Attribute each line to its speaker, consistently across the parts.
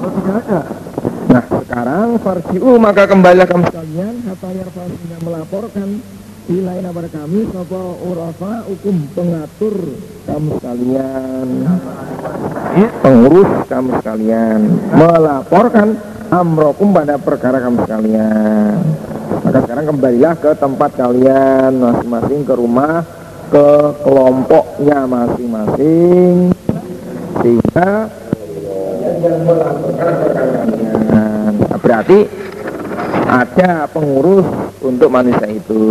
Speaker 1: Kalau tidak ada,
Speaker 2: Nah sekarang farji'u maka kembalilah kamu sekalian Hatta yarfasinya melaporkan. Ilaina pada kami Sopo urafa hukum pengatur kamu sekalian. Pengurus kamu sekalian. Melaporkan amrokum pada perkara kamu sekalian. Maka sekarang kembalilah ke tempat kalian Masing-masing ke rumah Ke kelompoknya masing-masing. Sehingga Nah, berarti ada pengurus untuk manusia itu,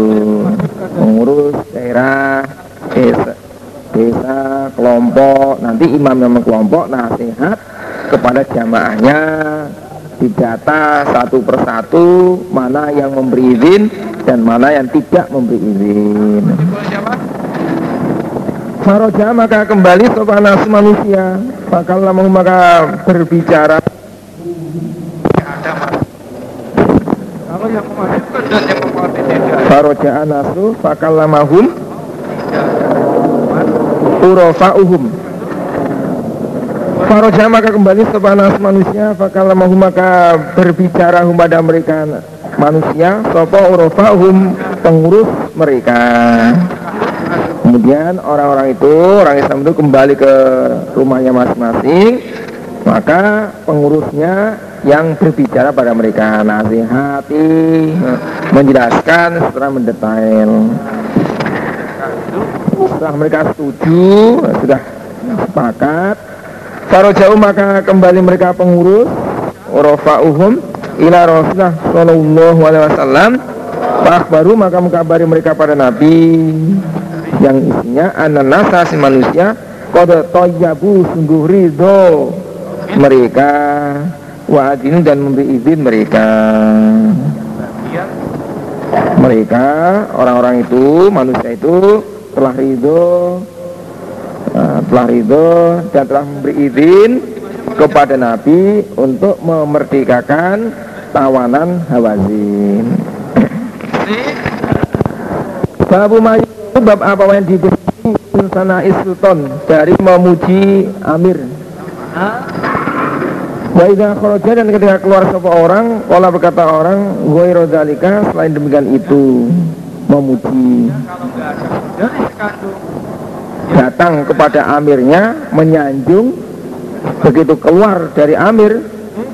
Speaker 2: pengurus daerah, desa, desa, kelompok. Nanti imam yang kelompok nasihat kepada jamaahnya didata satu persatu mana yang memberi izin dan mana yang tidak memberi izin. Faroja maka kembali sopan nasu manusia. Maka lama maka berbicara.
Speaker 1: Kalau yang mewajibkan dan yang tidak.
Speaker 2: Faroja anasu fakalamahum urofa'uhum Faroja maka kembali sepanas manusia. Fakalamahum maka berbicara hum pada mereka. Manusia Sopo urofa'uhum pengurus mereka Kemudian orang-orang itu, orang Islam itu kembali ke rumahnya masing-masing Maka pengurusnya yang berbicara pada mereka Nasihati, menjelaskan setelah mendetail. Setelah mereka setuju, sudah sepakat. Jauh maka kembali mereka pengurus. Rofa'uhum ila Rasulullah Sallallahu Alaihi Wasallam. Baru maka mengkabari mereka pada Nabi yang isinya ananasa si manusia kode toyabu sungguh ridho mereka. Wa adinu dan memberi izin mereka. Mereka orang-orang itu manusia itu telah ridho uh, telah ridho dan telah memberi izin kepada Nabi untuk memerdekakan tawanan Hawazin. Babu Mayu bab apa yang diberi sana sultan dari memuji Amir. Wa idza kharaja dan ketika keluar sebuah orang, wala berkata orang, ghairu dzalika selain demikian itu memuji. Datang kepada amirnya menyanjung. Begitu keluar dari amir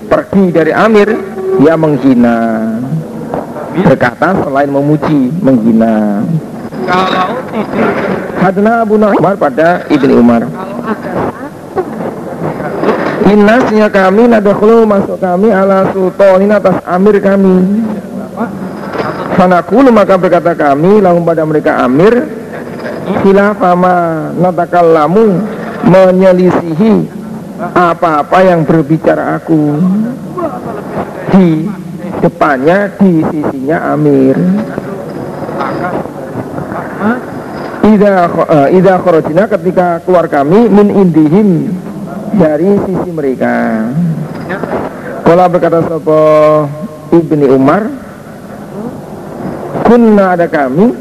Speaker 2: pergi dari amir dia menghina. Berkata selain memuji menghina
Speaker 1: kalau tidak
Speaker 2: hadna Abu Nu'man pada Ibni Umar. Innasnya kami nadakhulu masuk kami ala sultanin atas amir kami. Fanakulu maka berkata kami lalu pada mereka amir Khilafama natakallamu menyelisihi apa-apa yang berbicara aku. Di depannya di sisinya amir Ida Ida kharajna ketika keluar kami min indihim dari sisi mereka. Kala berkata sapa Ibni Umar Kunna ada kami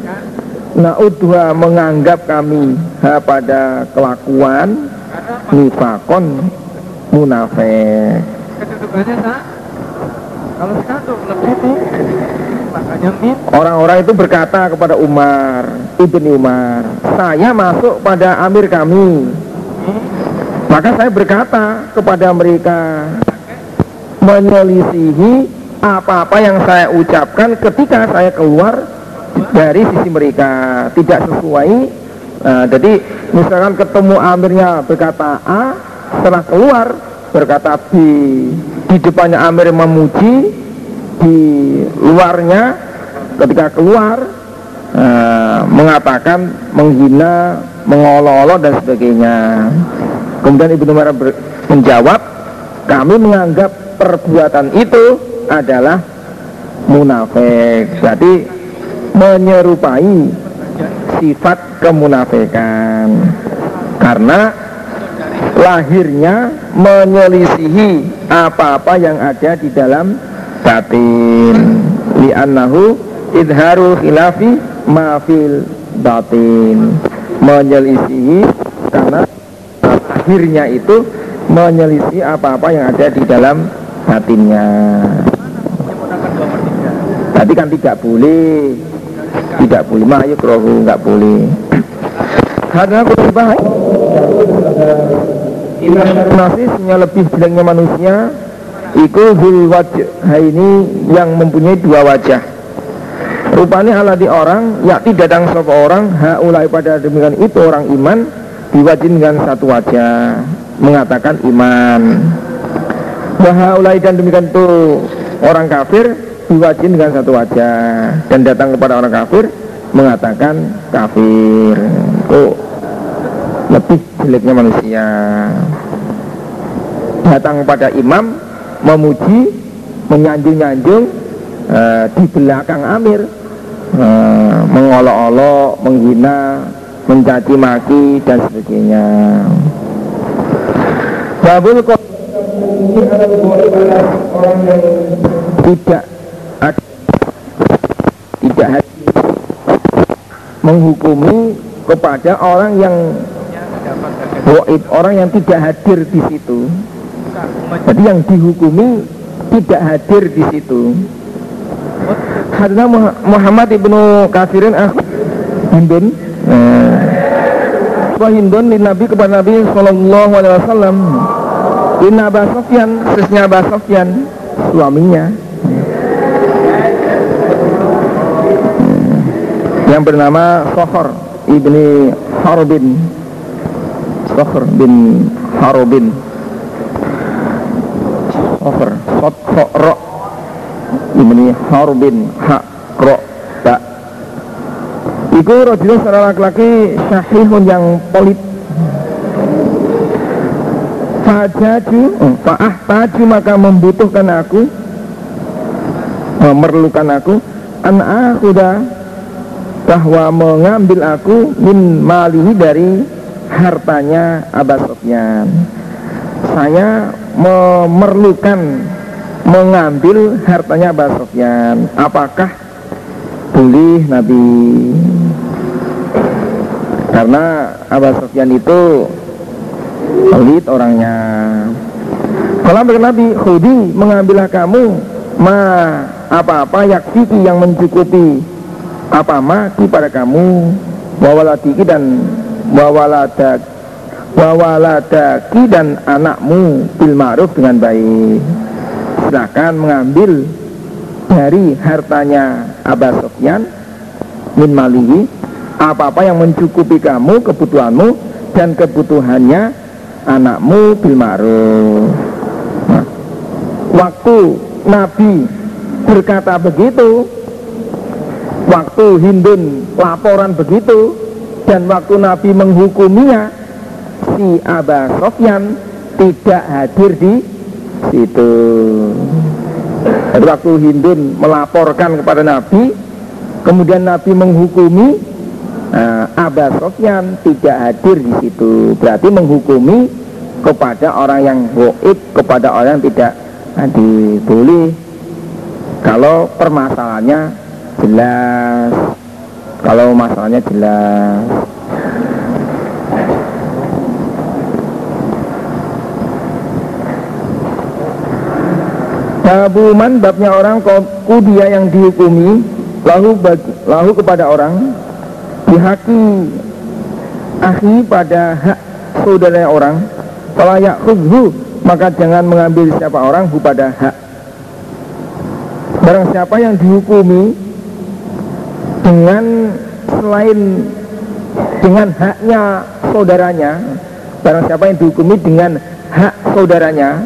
Speaker 2: Naudha menganggap kami ha, pada kelakuan Nifakon munafik Orang-orang itu berkata kepada Umar Ibni Umar Saya masuk pada amir kami. Maka saya berkata kepada mereka Menyelisihi apa-apa yang saya ucapkan ketika saya keluar dari sisi mereka. Tidak sesuai Nah, jadi misalkan ketemu amirnya berkata A Setelah keluar berkata B. Di depannya amir memuji Di luarnya ketika keluar eh, mengatakan menghina, mengolok-olok dan sebagainya. Kemudian Ibnu Umar menjawab, kami menganggap perbuatan itu adalah munafik. Berarti menyerupai sifat kemunafikan. Karena lahirnya menyelisihi apa-apa yang ada di dalam batin li'annahu idharul khilafi ma fil batin. Menyelisihi karena akhirnya itu menyelisih apa-apa yang ada di dalam batinnya. Tadi kan tidak boleh. Tidak boleh. Mahayuk rohu nggak boleh. Karena kutubah Nasisnya lebih jeleknya manusia. Iku zul wajah ini yang mempunyai dua wajah Rupanya ala di orang Yakti datang sebuah orang Haulai pada demikian itu orang iman Diwajin dengan satu wajah Mengatakan iman. Wahaulai dan demikian itu orang kafir Diwajin dengan satu wajah. Dan datang kepada orang kafir Mengatakan kafir. Oh lebih jeleknya manusia. Datang pada imam memuji menyanjung-nyanjung uh, di belakang amir uh, mengolok-olok menghina mencaci maki dan sebagainya babul orang yang tidak tidak menghukumi kepada orang yang Waib orang yang tidak hadir di situ. Jadi yang dihukumi tidak hadir di situ. Hadna Muhammad ibnu Kafirin ah Hindun. Nah. Hindun di Nabi kepada Nabi Sallallahu Alaihi Wasallam. Inna Aba Sofyan, sesnya Sofyan, suaminya. Yang bernama Sohor ibni Harbin Sokhr bin Harubin Sokhr Sot Ro Ibni Harubin Ha Ro Ta Iku rojulun seorang laki-laki Syahihun yang polit Fajaju oh, Fa'ah taju maka membutuhkan aku Memerlukan aku An akhuda bahwa mengambil aku min malihi dari hartanya Abu Sofyan. Saya memerlukan mengambil hartanya Abu Sofyan. Apakah boleh Nabi? Karena Abu Sofyan itu pelit orangnya. Kalau Nabi, Khudi mengambillah kamu ma apa-apa yakfiki yang mencukupi apa ma pada kamu wawalatiki dan wawaladak wawaladaki dan anakmu bil ma'ruf dengan baik silahkan mengambil dari hartanya Abah Sofyan min malihi apa-apa yang mencukupi kamu kebutuhanmu dan kebutuhannya anakmu bil ma'ruf. Nah, waktu Nabi berkata begitu waktu Hindun laporan begitu dan waktu Nabi menghukuminya si Aba Sofyan tidak hadir di dan waktu Hindun melaporkan kepada Nabi kemudian Nabi menghukumi nah, Aba Sofyan tidak hadir di situ. Berarti menghukumi kepada orang yang goib kepada orang yang tidak hadir. Boleh. Kalau permasalahannya jelas. Kalau masalahnya jelas Babuman babnya orang dia yang dihukumi lahu, bagi, lahu kepada orang dihaki akhi pada hak saudara orang kalau yakhudhu maka jangan mengambil siapa orang hu pada hak. Barang siapa yang dihukumi dengan selain dengan haknya saudaranya barang siapa yang dihukumi dengan hak saudaranya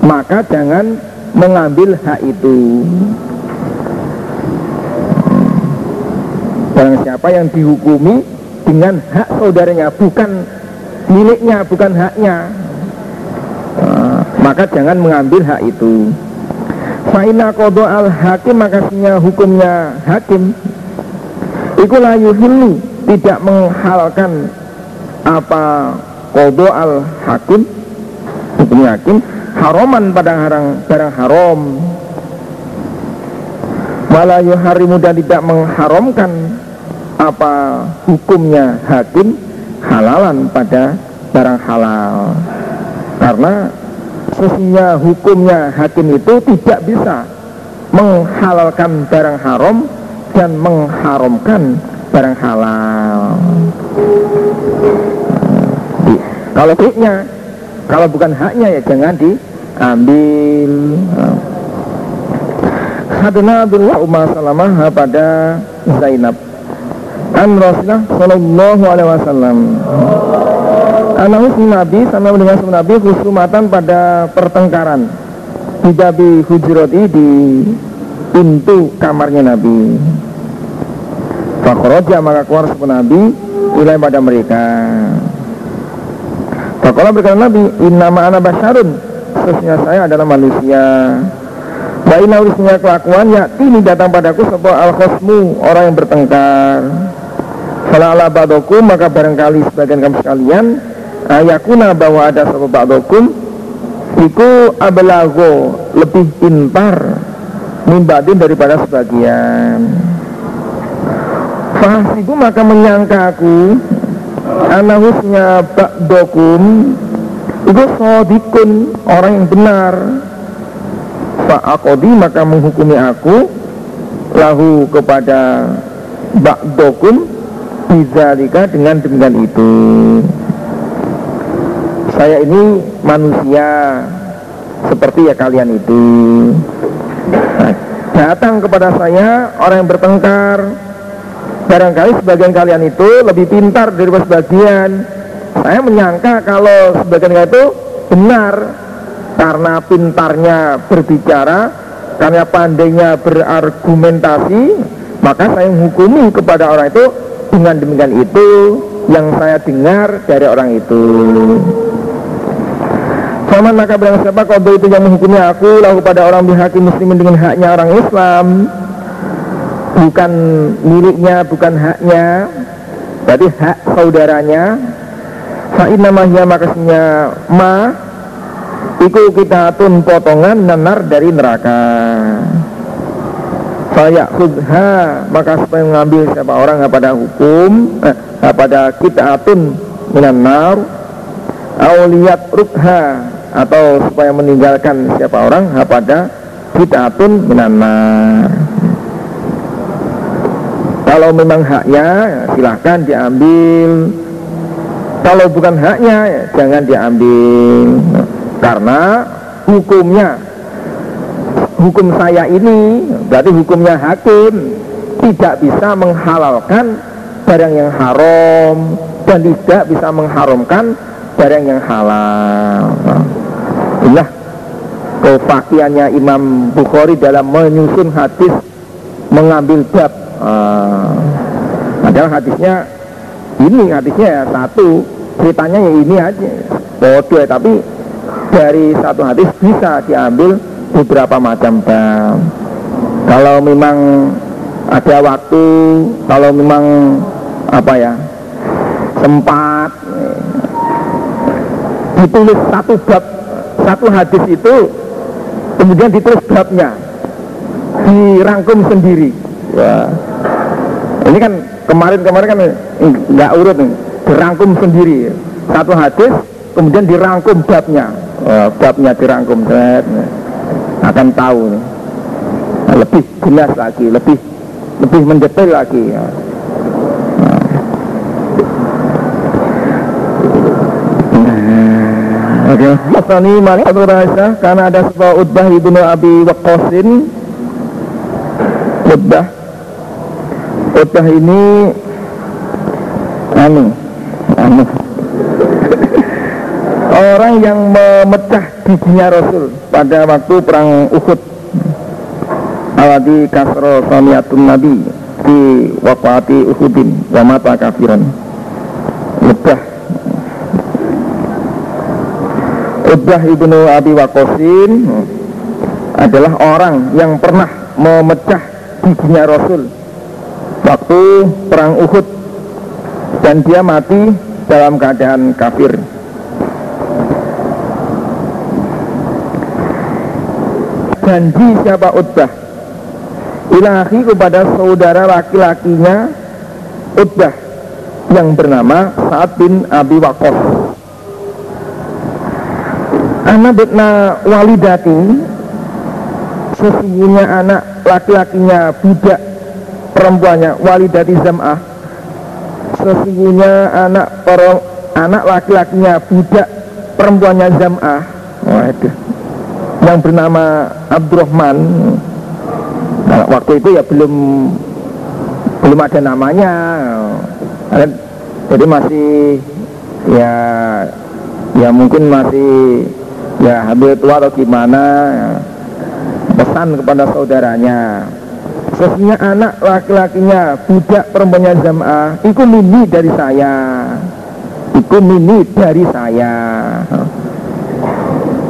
Speaker 2: maka jangan mengambil hak itu. Barang siapa yang dihukumi dengan hak saudaranya bukan miliknya bukan haknya nah, maka jangan mengambil hak itu. Fa'ina kodo al hakim makasihnya hukumnya hakim. Iku layu hilu tidak menghalalkan apa kodo al hakim hukumnya hakim haroman pada barang, barang haram. Walayu harimu dan tidak mengharamkan apa hukumnya hakim halalan pada barang halal. Karena sesungguhnya hukumnya hakim itu tidak bisa menghalalkan barang haram dan mengharamkan barang halal. Kalau haknya kalau bukan haknya ya jangan diambil. Hadana Abdullah Umar Salamah pada Zainab. An Rasulullah Sallallahu Alaihi Wasallam. Anak Nabi sama dengan Nabi khusumatan pada pertengkaran. Di hujroti di pintu kamarnya Nabi. Fakroja maka keluar sebuah Nabi Ilai pada mereka Fakola berkata Nabi Innama ana basyarun Sesungguhnya saya adalah manusia. Wa inna urisnya kelakuan ini datang padaku sebuah al khosmu orang yang bertengkar. Fala ala ba'dokum maka barangkali sebagian kamu sekalian ayakuna bahwa ada sebuah ba'dokum Iku abelago lebih pintar Mimbadin daripada sebagian. Fahsiku maka menyangka aku Anahusnya ba'dokum Itu sodikun orang yang benar. Fa'akodi maka menghukumi aku lahu kepada ba'dokum bizalika dengan demikian itu. Saya ini manusia seperti ya kalian itu. Nah, datang kepada saya orang yang bertengkar barangkali sebagian kalian itu lebih pintar daripada sebagian. Saya menyangka kalau sebagian itu benar. Karena pintarnya berbicara, karena pandainya berargumentasi, maka saya menghukumi kepada orang itu dengan demikian itu yang saya dengar dari orang itu. Sama maka bilang siapa kode itu yang menghukumi aku? Lalu pada orang bihakim muslimin dengan haknya orang Islam bukan miliknya bukan haknya berarti hak saudaranya. Fa'inamahya makasnya ma Iku kita tun potongan nanar dari neraka. Saya khudha Maka supaya mengambil siapa orang pada hukum eh, Pada kita atun minan nar. Auliyat rukha Atau supaya meninggalkan siapa orang pada kita atun minan nar Kalau memang haknya silahkan diambil. Kalau bukan haknya jangan diambil. Karena hukumnya hukum saya ini berarti hukumnya hakim tidak bisa menghalalkan barang yang haram dan tidak bisa mengharamkan barang yang halal. Inilah kefakiannya Imam Bukhari dalam menyusun hadis mengambil bab uh, hadisnya ini hadisnya ya satu ceritanya ya ini aja. Bodoh tapi dari satu hadis bisa diambil beberapa macam kalau memang ada waktu kalau memang apa ya sempat ditulis satu bab satu hadis itu kemudian ditulis babnya dirangkum sendiri. Ya. Ini kan kemarin-kemarin kan nggak urut nih dirangkum sendiri satu hadis kemudian dirangkum babnya uh, babnya dirangkum set, akan tahu nih. Nah, lebih jelas lagi, lebih lebih mendetail lagi. Ya. Nah. Oke, Masani Malik Abu Raisa karena ada sebuah Utbah ibnu Abi Waqqasin Utbah Utbah ini anu anu. Orang yang memecah giginya Rasul pada waktu perang Uhud. Awadi kasro samiatun nabi di wafati Uhudin wa mata kafiran. Udah Udah ibnu Abi Wakosin adalah orang yang pernah memecah giginya Rasul waktu perang Uhud dan dia mati dalam keadaan kafir. Janji siapa Utbah? Ilahi kepada saudara laki-lakinya Utbah yang bernama Sa'ad bin Abi Waqqas. Anak betna walidati sesungguhnya anak laki-lakinya budak perempuannya walidati zam'ah. Sesungguhnya anak perong, anak laki-lakinya budak perempuannya zam'ah. Waduh. Yang bernama Abdurrahman. Nah, waktu itu ya belum belum ada namanya. Jadi masih ya ya mungkin masih ya hampir tua atau gimana pesan kepada saudaranya sesungguhnya anak laki-lakinya budak perempuannya jamaah itu mini dari saya. Itu mini dari saya.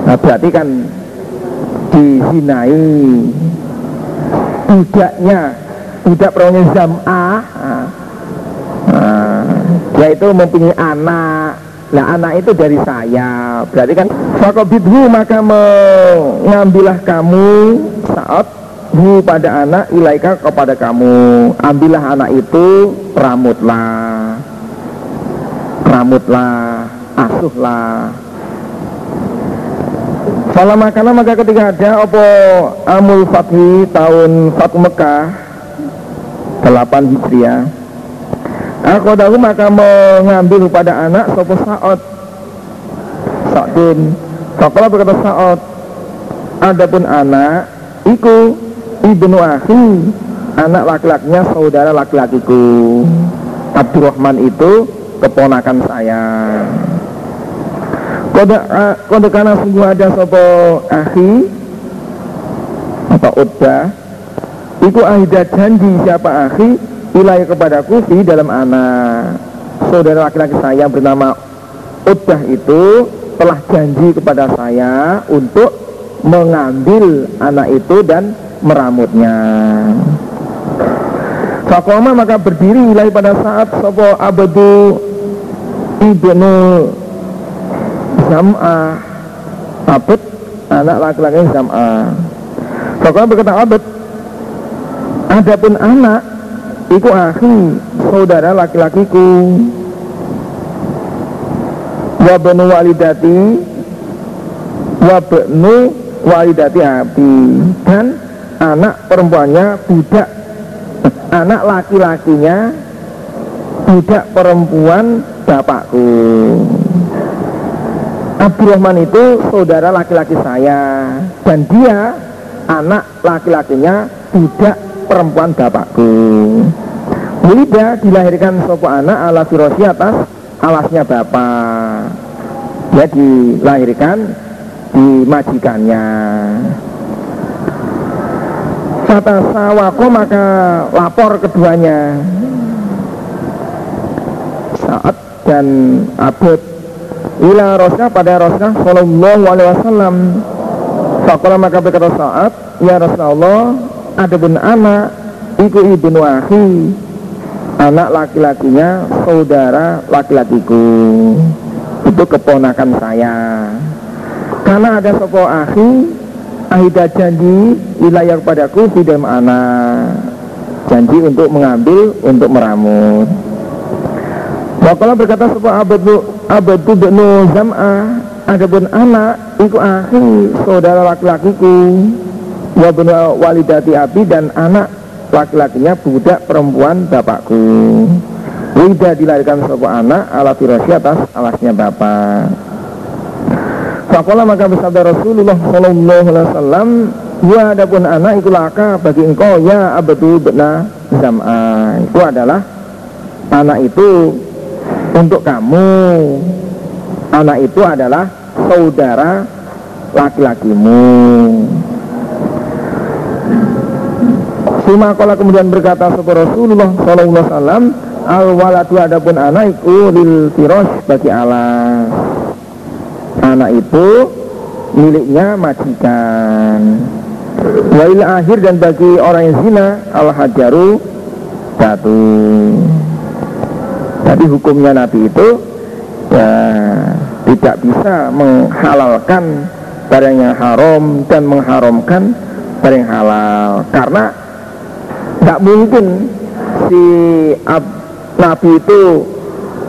Speaker 2: Nah berarti kan dizinai budaknya budak perempuannya jamaah. Nah, dia itu mempunyai anak. Nah anak itu dari saya. Berarti kan Fakobidhu maka mengambillah kamu Saat hu pada anak ilaika kepada kamu. Ambillah anak itu Ramutlah Ramutlah Asuhlah. Fala makana maka ketika ada Opo Amul Fathi tahun Fatu Mekah 8 Hijriah. Aku tahu maka mengambil pada anak sopo saat Sa'dun Fakola berkata saat Adapun anak Iku ibnu akhi Anak laki-lakinya saudara laki-lakiku. Abdurrahman itu keponakan saya. Kode, kode karena sungguh ada sopo akhi Atau uddah Iku ahidat janji siapa akhi wilayah kepadaku di dalam anak. Saudara laki-laki saya bernama Udah itu telah janji kepada saya untuk mengambil anak itu dan meramutnya. Fakoma maka berdiri wilayah pada saat Sopo Abadu Ibnu Zam'ah. Abad anak laki-laki Zam'ah. Fakoma berkata Abad Adapun anak Iku akhi saudara laki-lakiku. Wabenu walidati Wabenu walidati abi Dan anak perempuannya budak Anak laki-lakinya Budak perempuan bapakku. Abdurrahman itu saudara laki-laki saya. Dan dia anak laki-lakinya budak perempuan bapakku. Wulida dilahirkan sopo anak ala firosi atas alasnya bapak Ya dilahirkan di majikannya Kata sawako maka lapor keduanya. Saat dan abad Ila rosna pada rosna Sallallahu alaihi wasallam. Fakola maka berkata saat Ya Rasulullah adapun anak iku ibnu akhi. Anak laki-lakinya saudara laki-lakiku. Itu keponakan saya. Karena ada sopo akhi ahida janji wilayah kepadaku di dalam anak janji untuk mengambil untuk meramut. Wakala berkata sopo abadu abadu benu zam'ah adapun anak iku akhi saudara laki-lakiku. Wabnu walidati abi dan anak laki-lakinya budak perempuan bapakku. Wida dilahirkan sebuah anak ala firasy atas alasnya bapak Fakola maka bersabda Rasulullah Sallallahu Alaihi Wasallam Ya adapun anak itu laka bagi engkau ya abadu bena zam'a Itu adalah anak itu untuk kamu. Anak itu adalah saudara laki-lakimu. Sumakola kemudian berkata sebuah Rasulullah Sallallahu Alaihi Wasallam Al waladu adapun anak itu lil firos bagi alas Anak itu miliknya majikan. Wail akhir dan bagi orang yang zina al hajaru batu Jadi hukumnya Nabi itu ya tidak bisa menghalalkan barang yang haram dan mengharamkan barang halal. Karena Gak mungkin si Ab, Nabi itu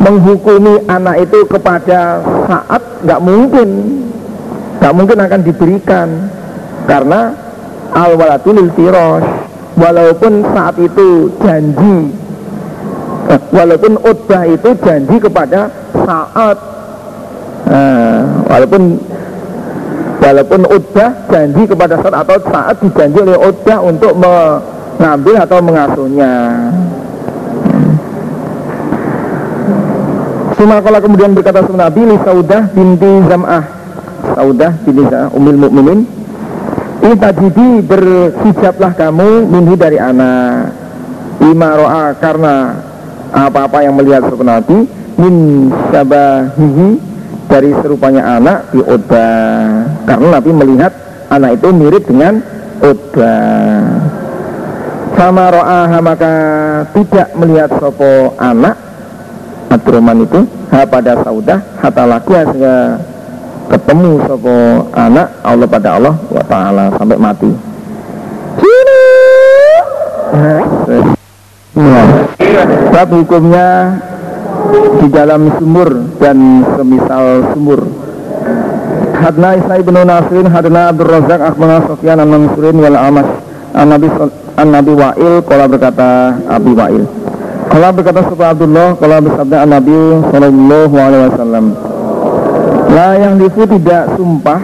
Speaker 2: menghukumi anak itu kepada saat Gak mungkin tak mungkin akan diberikan. Karena al waladul tiros walaupun saat itu janji eh, walaupun utbah itu janji kepada saat nah, walaupun walaupun utbah janji kepada saat atau saat dijanji oleh utbah untuk mengambil atau mengasuhnya Sumakola kemudian berkata sama Nabi li Saudah binti Zam'ah. Saudah binti Zam'ah Umil Mukminin. Ini tadi berhijablah kamu minhi dari anak. Lima ro'a karena apa-apa yang melihat seperti Nabi min syabahihi dari serupanya anak di Utba karena Nabi melihat anak itu mirip dengan Utba sama ro'a maka tidak melihat sopo anak Abdurrahman itu ha pada saudah hatta laku sehingga ketemu sopo anak Allah pada Allah wa ta'ala sampai mati. Ya. Bab hukumnya di dalam sumur dan semisal sumur. Hadna Isa ibn Nasrin, Hadna Abdul Razak, Akhbarna Sofyan, An-Mansurin, Wal Amas An-Nabi An-Nabi Wa'il, Kala berkata Abi Wa'il kalau berkata Subha Abdullah, kalau bersabda Nabi Sallallahu Alaihi Wasallam, lah yang difu tidak sumpah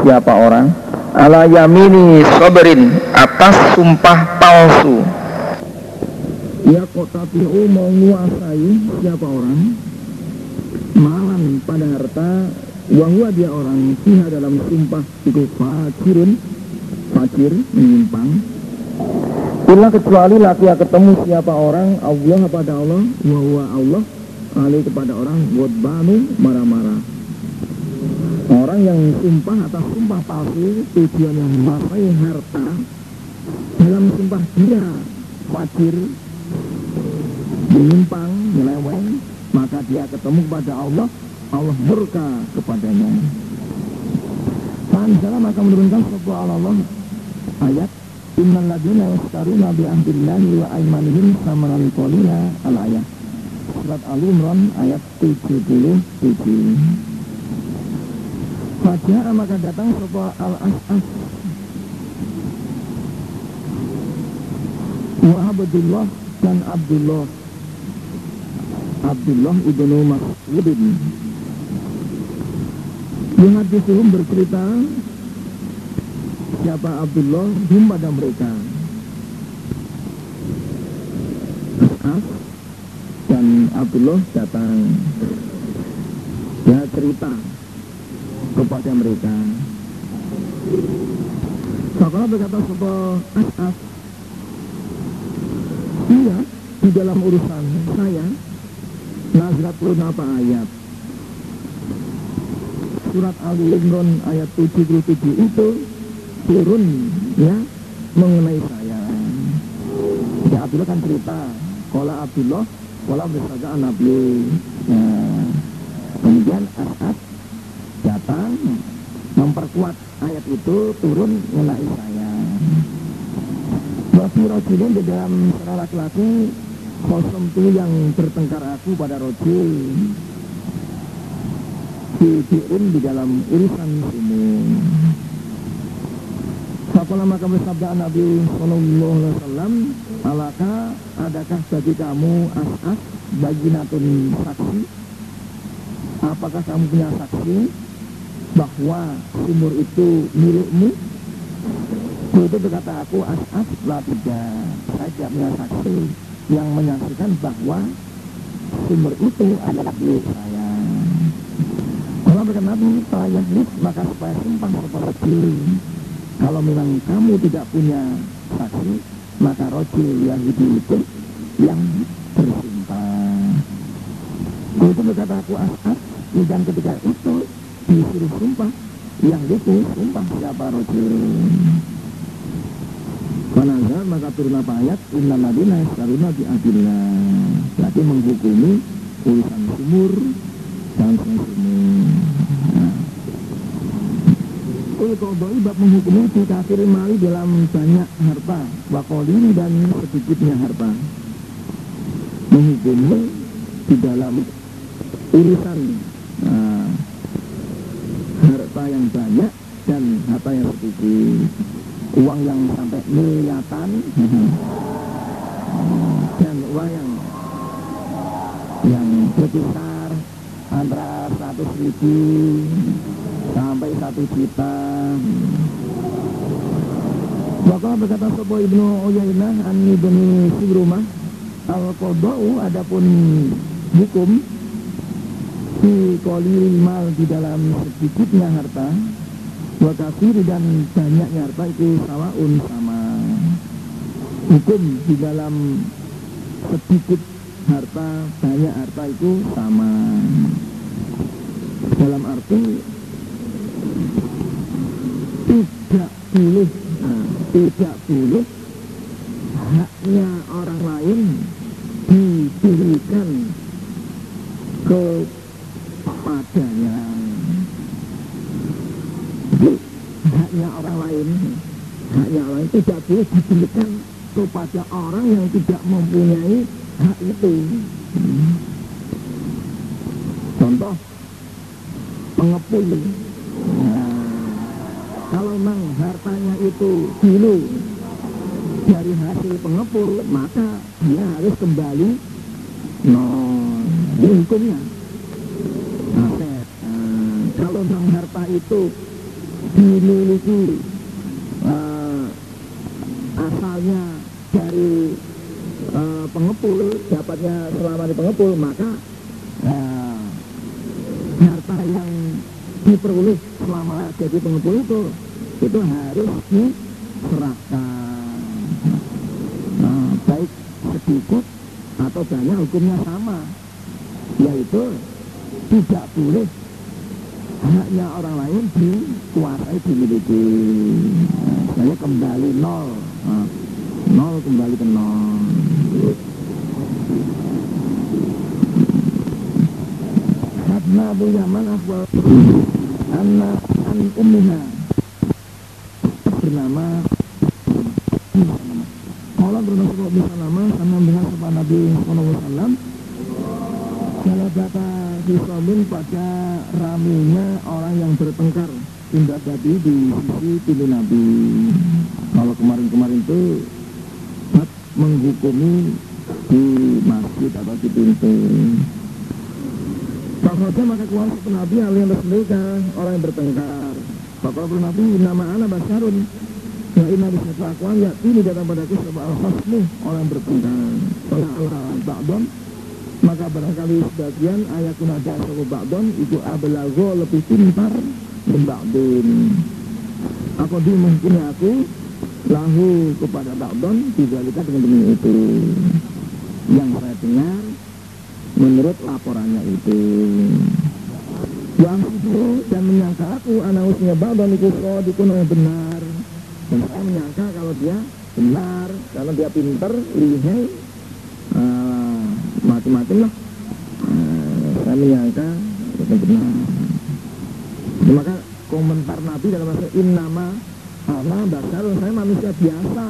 Speaker 2: siapa orang? Ala yamini soberin atas sumpah palsu. Ya kok tapi menguasai siapa orang? Malam pada harta wahwa dia orang siha dalam sumpah itu fakirun fakir menyimpang Bila kecuali laki yang ketemu siapa orang Allah kepada Allah Wahwa Allah Ali kepada orang Wadbanu marah-marah. Orang yang sumpah atas sumpah palsu Tujuan yang memakai harta Dalam sumpah dia Fakir Menyimpang, nyeleweng Maka dia ketemu kepada Allah Allah murka kepadanya. Fansalah maka menurunkan sebuah Allah Ayat Innal ladina yastaruna bi ahdillahi wa aimanihim samanan qalila al-ayat. Surat Al-Imran ayat 77. Fajaa maka datang sapa al-as'as wa Abdullah dan Abdullah Abdullah ibnu Mas'udin Yang hadisuhum bercerita siapa Abdullah hum pada mereka? Dan Abdullah datang. Ya cerita kepada mereka. Sahabat berkata sebuah As'af Iya di dalam urusan saya Nazratun apa ayat. Surat Ali Imran ayat 77 itu turun ya mengenai saya. Ya Abdullah kan cerita, kalau Abdullah, kalau bersama Nabi. Ya. Kemudian As'ad datang memperkuat ayat itu turun mengenai saya. Wafi rojulin di dalam seorang laki-laki kosong itu yang bertengkar aku pada rojul di di dalam irisan sumur. Fakola maka bersabda Nabi Sallallahu Alaihi Wasallam? Alaka adakah bagi kamu as-as bagi natun saksi? Apakah kamu punya saksi bahwa sumur itu milikmu? Itu berkata aku as-as lah tidak. Saja punya saksi yang menyaksikan bahwa sumur itu adalah milik saya. Kalau berkata Nabi saya maka supaya sumpah kepada diri kalau memang kamu tidak punya saksi, maka rojul yang itu yang bersumpah. Itu berkata aku as'ad, dan ketika itu disuruh sumpah, yang itu sumpah siapa rojul. Panazal maka turun apa ayat Inna ladina yaskaruna bi'adillah Berarti menghukumi urusan sumur dan sumur Ul kodoi bab menghukumi si kafir mali dalam banyak harta Wakolin dan sedikitnya harta. Menghukumi di dalam urusan nah, harta yang banyak dan harta yang sedikit. Uang yang sampai miliatan. Dan uang yang yang berkisar antara 100 ribu sampai 1 juta. Maka berkata Sopo Ibnu Uyainah an Ibnu Sibrumah al qadau adapun hukum di kolil mal di dalam sedikitnya harta wa kafir dan banyaknya harta itu sawaun sama hukum di dalam sedikit harta banyak harta itu sama. Dalam arti tidak boleh. Tidak boleh. Haknya orang lain diberikan kepadanya. Haknya orang lain haknya orang lain tidak boleh diberikan kepada orang yang tidak mempunyai hak itu. Contoh pengepul nah, kalau memang hartanya itu dulu dari hasil pengepul maka dia harus kembali no ini hukumnya aset nah, kalau memang harta itu dimiliki uh, asalnya dari uh, pengepul dapatnya selama di pengepul maka uh, harta yang diperoleh selama jadi pengepul itu itu harus diserahkan. Nah, baik sedikit atau banyak hukumnya sama yaitu tidak boleh haknya orang lain dikuasai dimiliki. Nah, saya kembali nol. Nah, nol kembali ke nol Hadna Abu Yaman Akhbar Anna An Ummiha. Bernama Kalau bernama Alaihi Wasallam Karena dengan sebab Nabi Sallallahu Alaihi Wasallam Salah kata Hisamin pada raminya orang yang bertengkar Tindak tadi di sisi pintu Nabi. Kalau kemarin-kemarin itu menghukumi di masjid atau di pintu Pokoknya maka keluar satu Nabi alias mereka orang yang bertengkar. Bapak Nabi nama anak Basarun. Ya inna bisa akuan ya ini datang padaku sebab al-khasmu orang yang bertengkar. Allah Ba'don maka barangkali sebagian ayatun ada sebab Ba'don itu abelago lebih pintar dan Ba'din Aku di mungkin aku lahu kepada Ba'don dibalikan dengan demi itu. Yang saya dengar menurut laporannya itu yang itu dan menyangka aku anak Ba'don itu dikun yang benar. Dan saya menyangka kalau dia benar karena dia pinter lihai uh, macam-macam lah. Uh, saya menyangka itu benar. Maka komentar Nabi dalam bahasa innama Allah bakal saya manusia biasa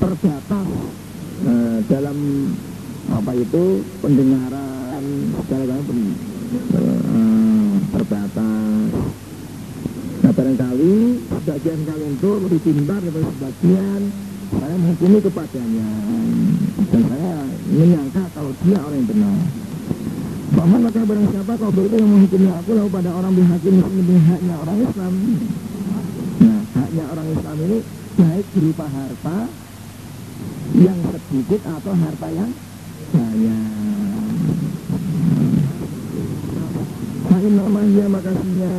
Speaker 2: terbatas uh, dalam apa itu pendengaran segala macam uh, terbatas. Nah barangkali sebagian kalian itu lebih pintar daripada sebagian saya menghukumi kepadanya. Dan saya menyangka kalau dia orang yang benar. Bahkan maka barang siapa kalau begitu yang menghukumi aku? Lalu pada orang bihakim lebih haknya orang Islam. Nah haknya orang Islam ini baik berupa harta yang sedikit atau harta yang banyak Hain namanya makasihnya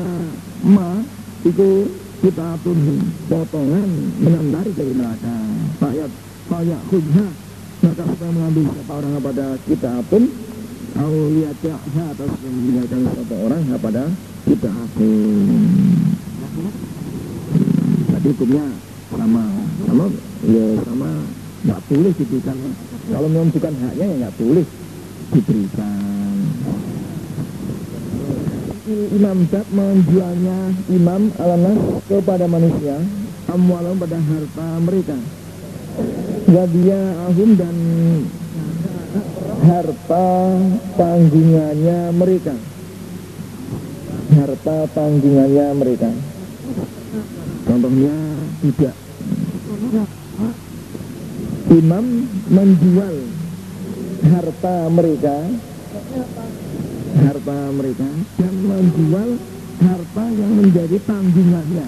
Speaker 2: ma itu kita tuhi potongan menandari dari neraka Fayat fayak khudha maka supaya mengambil siapa orang kepada kita pun lihat ya atau meninggalkan satu orang kepada kita aku Tadi hukumnya sama sama ya sama nggak boleh diberikan kalau memang bukan haknya ya nggak boleh diberikan imam dat menjualnya imam alanas kepada manusia amwalam pada harta mereka Wadia ahum dan harta tanggungannya mereka harta tanggungannya mereka. Contohnya tidak. Imam menjual harta mereka. Harta mereka. Dan menjual harta yang menjadi tanggungannya.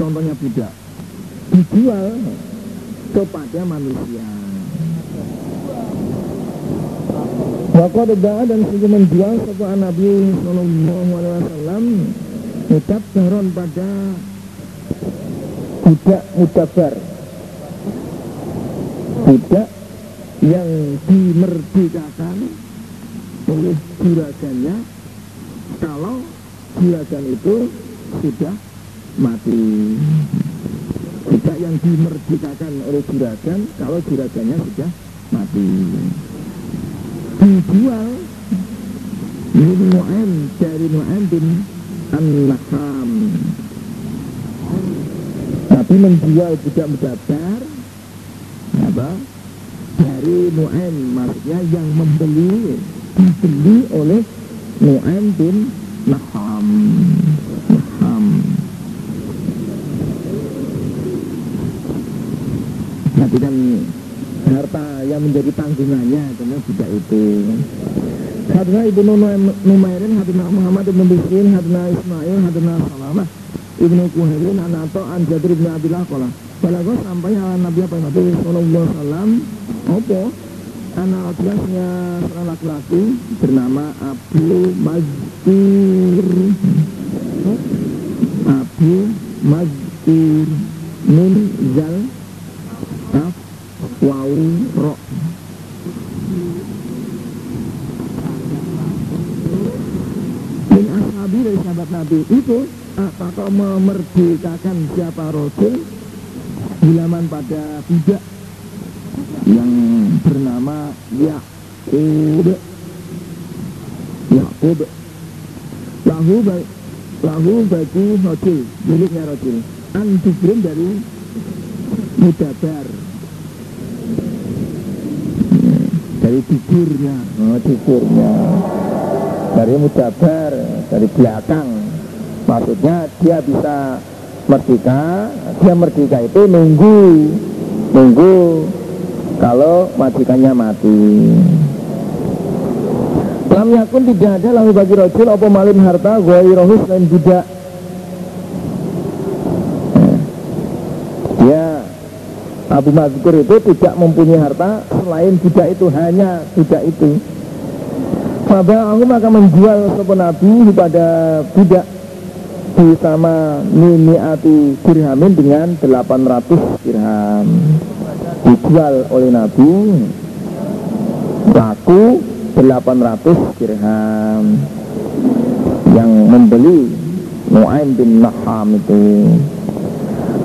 Speaker 2: Contohnya budak. Dijual kepada manusia. Waqad dan sungguh menjual sebuah Nabi Sallallahu Alaihi Wasallam Ucap pada budak mutabar budak yang dimerdekakan oleh juragannya kalau juragan itu sudah mati. Budak yang dimerdekakan oleh juragan kalau juragannya sudah mati. Dijual min dari Nu'aim bin An-Nakam. Tapi menjual budak mudabar apa dari Nu'aim maksudnya yang membeli dibeli oleh Nu'aim bin Nakam Nakam Nanti kan harta yang menjadi tanggungannya karena budak itu. Hadna Ibnu Numairin, Hadna Muhammad Ibnu Bisrin, Hadna Ismail, Hadna Salamah Ibnu Kuhairin, Anato, Anjadir Ibnu Abdillah Kola Balago sampai ala Nabi apa? Nabi Sallallahu Alaihi Wasallam. Opo? Anak laki-lakinya seorang laki-laki bernama Abu Mazkur Abu Mazkur Nun Zal Af Wau Ro. Min ashabi dari sahabat Nabi itu apakah memerdekakan siapa Rasul Bilaman pada budak yang bernama Yakub Yakub lahu lahu bagi Rojil miliknya Rojil Antubrin dari Mudabar. Dari tidurnya oh, tidurnya dari Mudabar dari belakang. Maksudnya dia bisa merdeka. Dia merdeka itu nunggu. Nunggu kalau majikannya mati. Lam yakun tidak ada lahu bagi rojul apa malim harta rohus dan budak Ya Abu Mazkur itu tidak mempunyai harta selain budak itu hanya budak itu. Faba aku maka menjual sopan Nabi kepada budak sama miniati dirhamin dengan 800 dirham. Dijual oleh Nabi laku 800 dirham. Yang membeli Nu'aim bin Naham itu.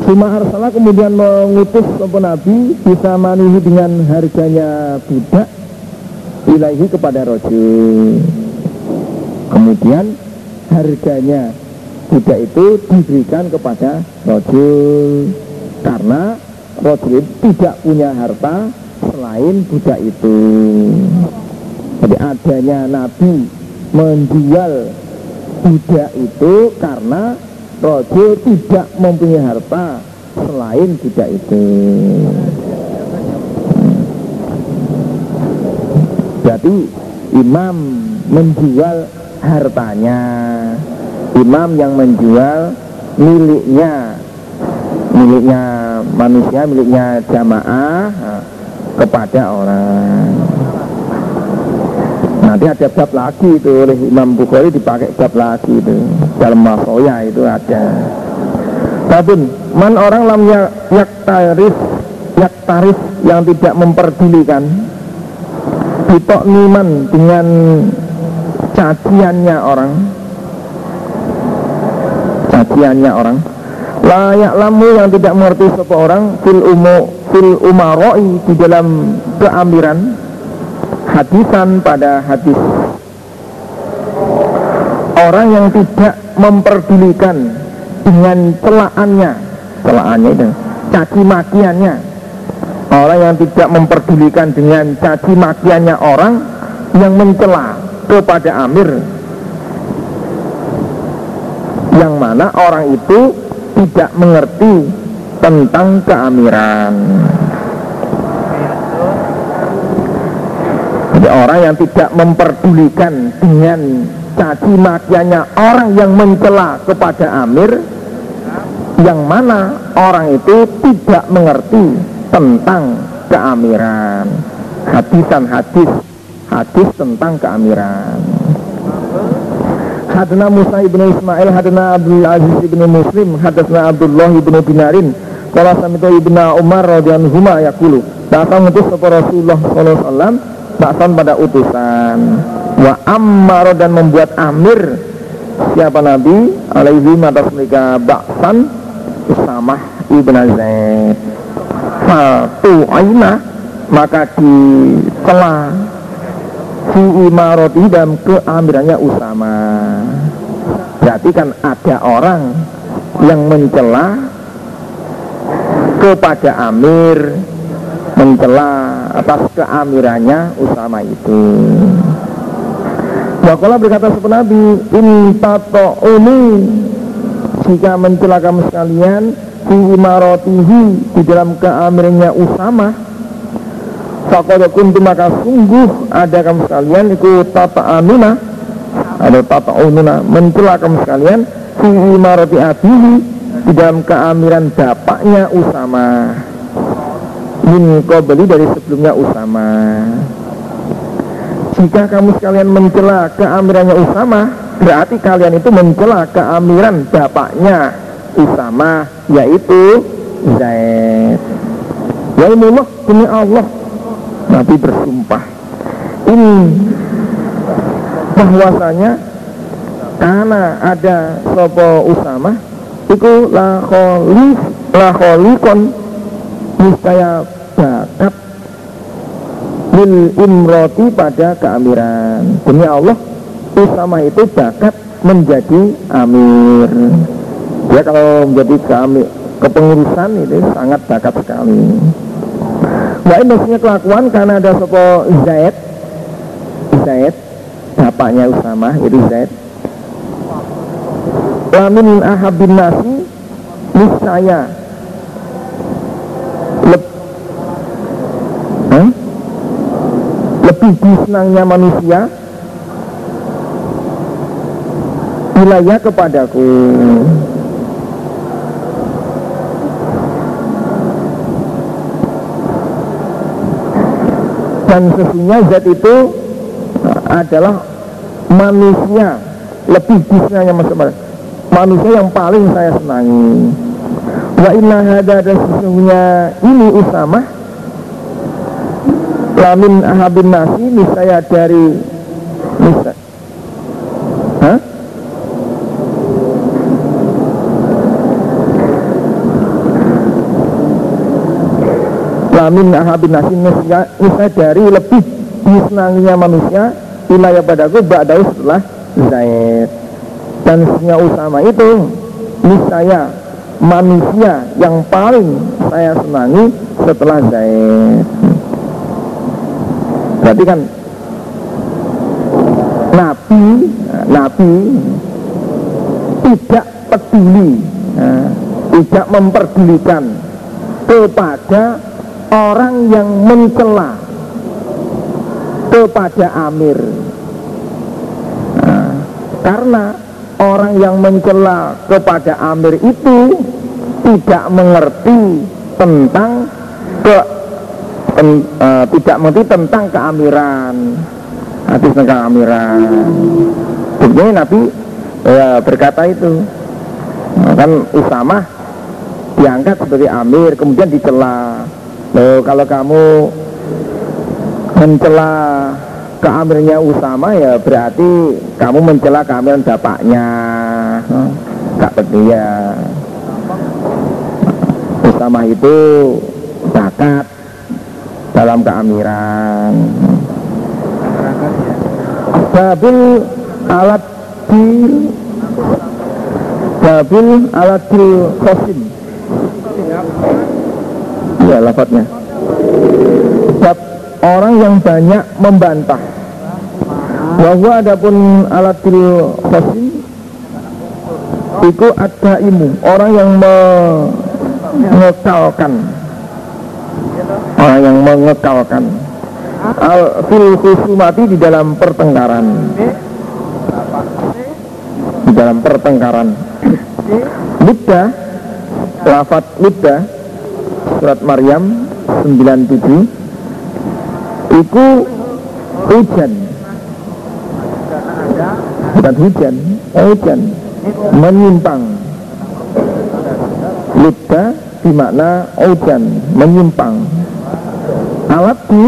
Speaker 2: Cuma Arsalah kemudian mengutus sopan Nabi bisa manihi dengan harganya budak ilahi kepada Rojul kemudian harganya budak itu diberikan kepada rojul karena rojul tidak punya harta selain budak itu. Jadi adanya Nabi menjual budak itu karena rojul tidak mempunyai harta selain budak itu. Berarti imam menjual hartanya imam yang menjual miliknya miliknya manusia, miliknya jamaah kepada orang. Nanti ada bab lagi itu oleh Imam Bukhari dipakai bab lagi itu. Dalam masoya itu ada. Tapi man orang lam ya, yak tarif yak tarif yang tidak memperdulikan ditok niman dengan caciannya orang caciannya orang. Layak lamu yang tidak mengerti seorang orang fil umu fil umaroi di dalam keamiran hadisan pada hadis. Orang yang tidak memperdulikan dengan celaannya celaannya itu caci makiannya. Orang yang tidak memperdulikan dengan caci makiannya orang yang mencela kepada amir yang mana orang itu tidak mengerti tentang keamiran. Jadi orang yang tidak memperdulikan dengan caci makiannya orang yang mencela kepada Amir yang mana orang itu tidak mengerti tentang keamiran hadisan hadis hadis tentang keamiran Hadna Musa ibnu Ismail Hadna Abdul Aziz ibnu Muslim Hadna Abdullah ibnu Binarin Kala samitu ibnu Umar radhiyallahu anhu yaqulu Datang itu sapa Rasulullah sallallahu alaihi wasallam Baksan pada utusan. Wa ammar dan membuat amir Siapa Nabi? Alaihi atas mereka Baksan Usamah ibn Zaid. Fatu aina Maka dicela Fi imaroti dan keamirannya Usama Berarti kan ada orang Yang mencela Kepada Amir Mencela atas keamirannya Usama itu. Wakola berkata seperti Nabi In ini Jika mencela kamu sekalian Fi imarotihi Di dalam keamirannya Usama Fakoda kuntu maka sungguh ada kamu sekalian Iku tata amina Ada tata ununa Mencela kamu sekalian Fi imaroti abihi Di dalam keamiran bapaknya Usama. Min beli dari sebelumnya Usama. Jika kamu sekalian mencela keamirannya Usama Berarti kalian itu mencela keamiran bapaknya Usama Yaitu Zaid. Ya Allah demi Allah Nabi bersumpah. Ini bahwasanya karena ada sopo Usama itu la kholi la kholikon niscaya bakat lil imroti pada keamiran. Demi Allah Usama itu bakat menjadi amir. Ya kalau menjadi keamir kepengurusan itu sangat bakat sekali Ini maksudnya kelakuan karena ada sopo Zaid. Zaid Bapaknya Usama itu Zaid. Lamin ahabin nasi Niscaya. Leb, huh? Lebih disenangnya manusia Wilayah kepadaku dan sesungguhnya zat itu uh, adalah manusia. Lebih disenangnya manusia yang paling saya senangi. Wa inna hada dan sesungguhnya ini Usamah. Lamin ahabin nasi saya dari lamin ahabin nasi dari lebih disenanginya manusia wilayah padaku ba'dahu setelah Zaid. Dan sesungguhnya Usama itu niscaya manusia yang paling saya senangi setelah Zaid. Berarti kan Nabi Nabi tidak peduli nah, tidak memperdulikan kepada orang yang mencela kepada Amir. Nah, karena orang yang mencela kepada Amir itu tidak mengerti tentang ke ten, uh, tidak mengerti tentang keamiran hadis tentang keamiran. Buktinya Nabi ya, berkata itu. Nah, kan Usama diangkat sebagai Amir kemudian dicela Loh, kalau kamu mencela keamirnya Usama ya berarti kamu mencela keamiran bapaknya. Tak peduli ya. Usama itu bakat dalam keamiran. Babil alat di Babil alat di khosim ya lafadznya. Bab orang yang banyak membantah. Bahwa adapun alatil khosim Iku ada imu Orang yang mengekalkan. Orang yang mengekalkan. Al fil khusumati di dalam pertengkaran. Di dalam pertengkaran. Mudah Lafat mudah Surat Maryam 97 Iku hujan. Bukan hujan Hujan. Menyimpang. Lidda dimakna hujan Menyimpang. Alat di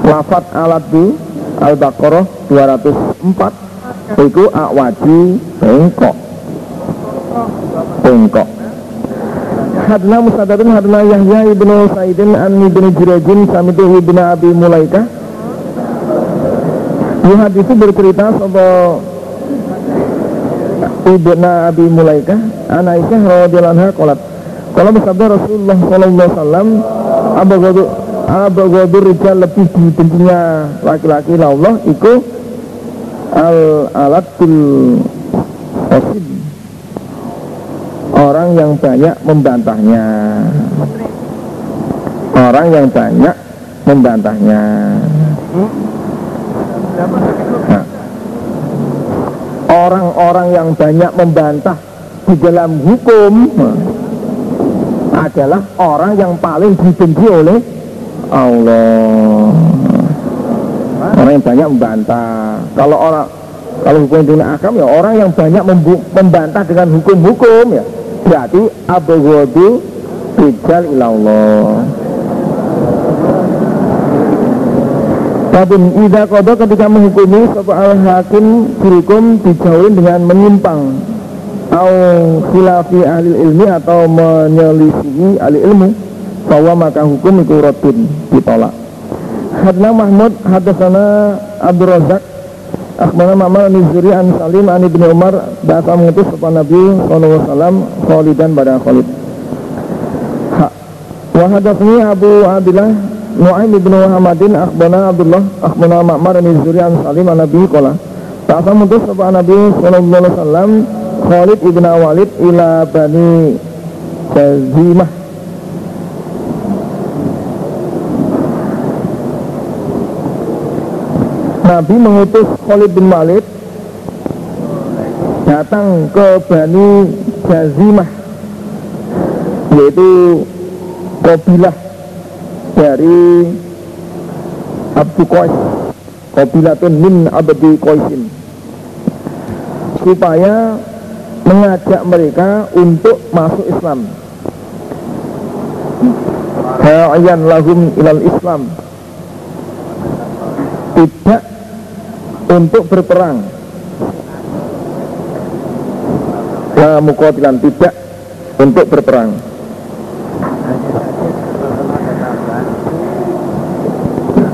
Speaker 2: Lafat alat di Al-Baqarah 204 Iku akwaji bengkok. Bengkok Hadna Musadadun Hadna Yahya ibnu Saidin An ibnu Jirajin Samitu ibnu Abi Mulaikah Yuhad itu bercerita soal Ibnu Abi Mulaikah Anak Aisyah radhiyallahu anha kolat Kalau bersabda Rasulullah sallallahu alaihi wasallam Abagadu Abagadu rijal lebih dibencinya laki-laki? Allah Iku Al alatul Qasid orang yang banyak membantahnya. Orang yang banyak membantahnya. Nah, orang-orang yang banyak membantah di dalam hukum adalah orang yang paling dibenci oleh Allah. Orang yang banyak membantah. Kalau orang kalau hukum dunia akam ya orang yang banyak membantah dengan hukum-hukum ya berarti abghadu rijal ilallah Babun Ida Kodo ketika menghukumi Soal hakim hukum dijauhin dengan menyimpang. Au khilafi ahli ilmi atau menyelisihi ahli ilmu Bahwa maka hukum itu rotun ditolak. Hadna Mahmud Hadasana Abdul Razak Akhbarana Ma'mar bin Zuri an Salim an Ibnu Umar bahasa mengutus kepada Nabi sallallahu alaihi wasallam Khalidan pada Khalid. Ha. Abu Abdullah Nu'aim ibnu Muhammadin akhbarana Abdullah akhbarana Ma'mar bin Zuri an Salim an Nabi qala. Bahasa mengutus kepada Nabi sallallahu alaihi wasallam Khalid ibnu Walid ila Bani Jazimah Nabi mengutus Khalid bin Walid datang ke Bani Jazimah yaitu kabilah dari Abdu Qais kabilatun min abdi Qaisin supaya mengajak mereka untuk masuk Islam. Ha'ayan lahum ilal Islam. Tidak untuk berperang. La mukotilan tidak untuk berperang.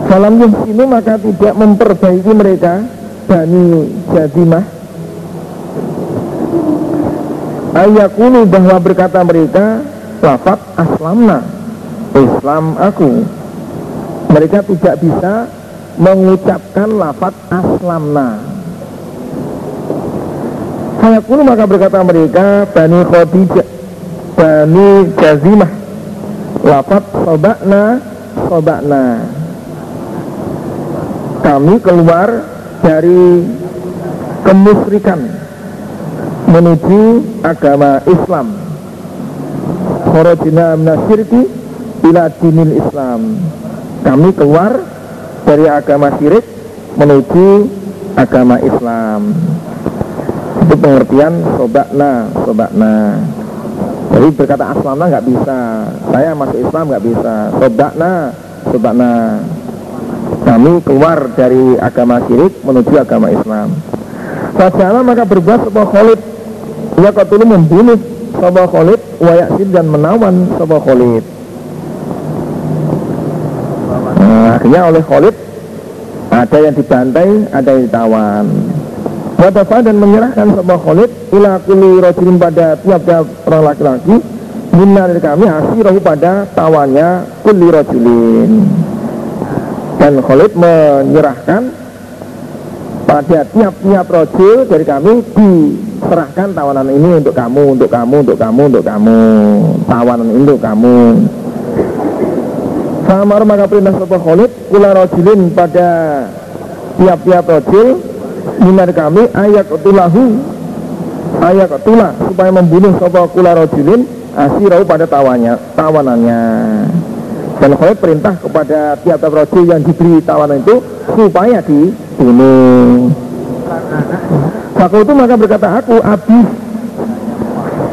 Speaker 2: Salam ini maka tidak memperbaiki mereka Bani Jadimah Ayakulu bahwa berkata mereka Lafat aslamna Islam aku. Mereka tidak bisa mengucapkan lafat aslamna. Hayakulu maka berkata mereka Bani Khadijah Bani Jazimah Lafat sobakna Sobakna. Kami keluar dari kemusyrikan menuju agama Islam. Khorojina minasyirki ila dinil Islam. Kami keluar dari agama syirik menuju agama Islam. Itu pengertian sobakna sobakna. Jadi berkata aslamna nggak bisa. Saya masuk Islam nggak bisa. Sobakna sobakna. Kami keluar dari agama syirik menuju agama Islam. Fajalah maka berbuat sebuah kholid Ia katulu membunuh sebuah kholid Wayaksib dan menawan sebuah kholid Nah, akhirnya oleh Khalid. Ada yang dibantai, ada yang ditawan. Wadafa dan menyerahkan sebuah Khalid ila kuli rojulin pada tiap-tiap orang laki-laki Minna dari kami asirahu pada tawannya kuli rojulin Dan Khalid menyerahkan pada tiap-tiap rojul dari kami diserahkan tawanan ini untuk kamu, untuk kamu, untuk kamu, untuk kamu. Tawanan ini untuk kamu Samar maka perintah sopa Khalid kula rojulin pada tiap-tiap rojul minar kami ayat tulahu ayat tulah supaya membunuh sopa kula rojulin asirau pada tawannya, tawanannya. Dan Khalid perintah kepada tiap-tiap rojul yang diberi tawanan itu supaya dibunuh. Aku itu maka berkata aku Abi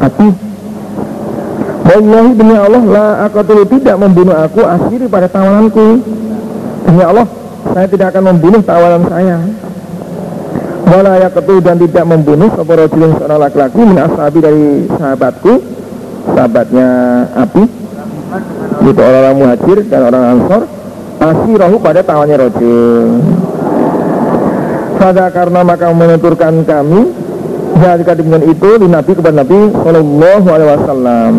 Speaker 2: Abi Wallahi demi Allah la aku tidak membunuh aku asiri pada tawananku Demi Allah saya tidak akan membunuh tawanan saya. Wala yakutu dan tidak membunuh Sopo rojulun seorang laki-laki Min ashabi dari sahabatku. Sahabatnya Abi. Itu orang-orang muhajir dan orang ansor Asirahu pada tawannya rojul Pada karena maka menuturkan kami dari dengan itu di Nabi kepada Nabi Sallallahu Alaihi Wasallam.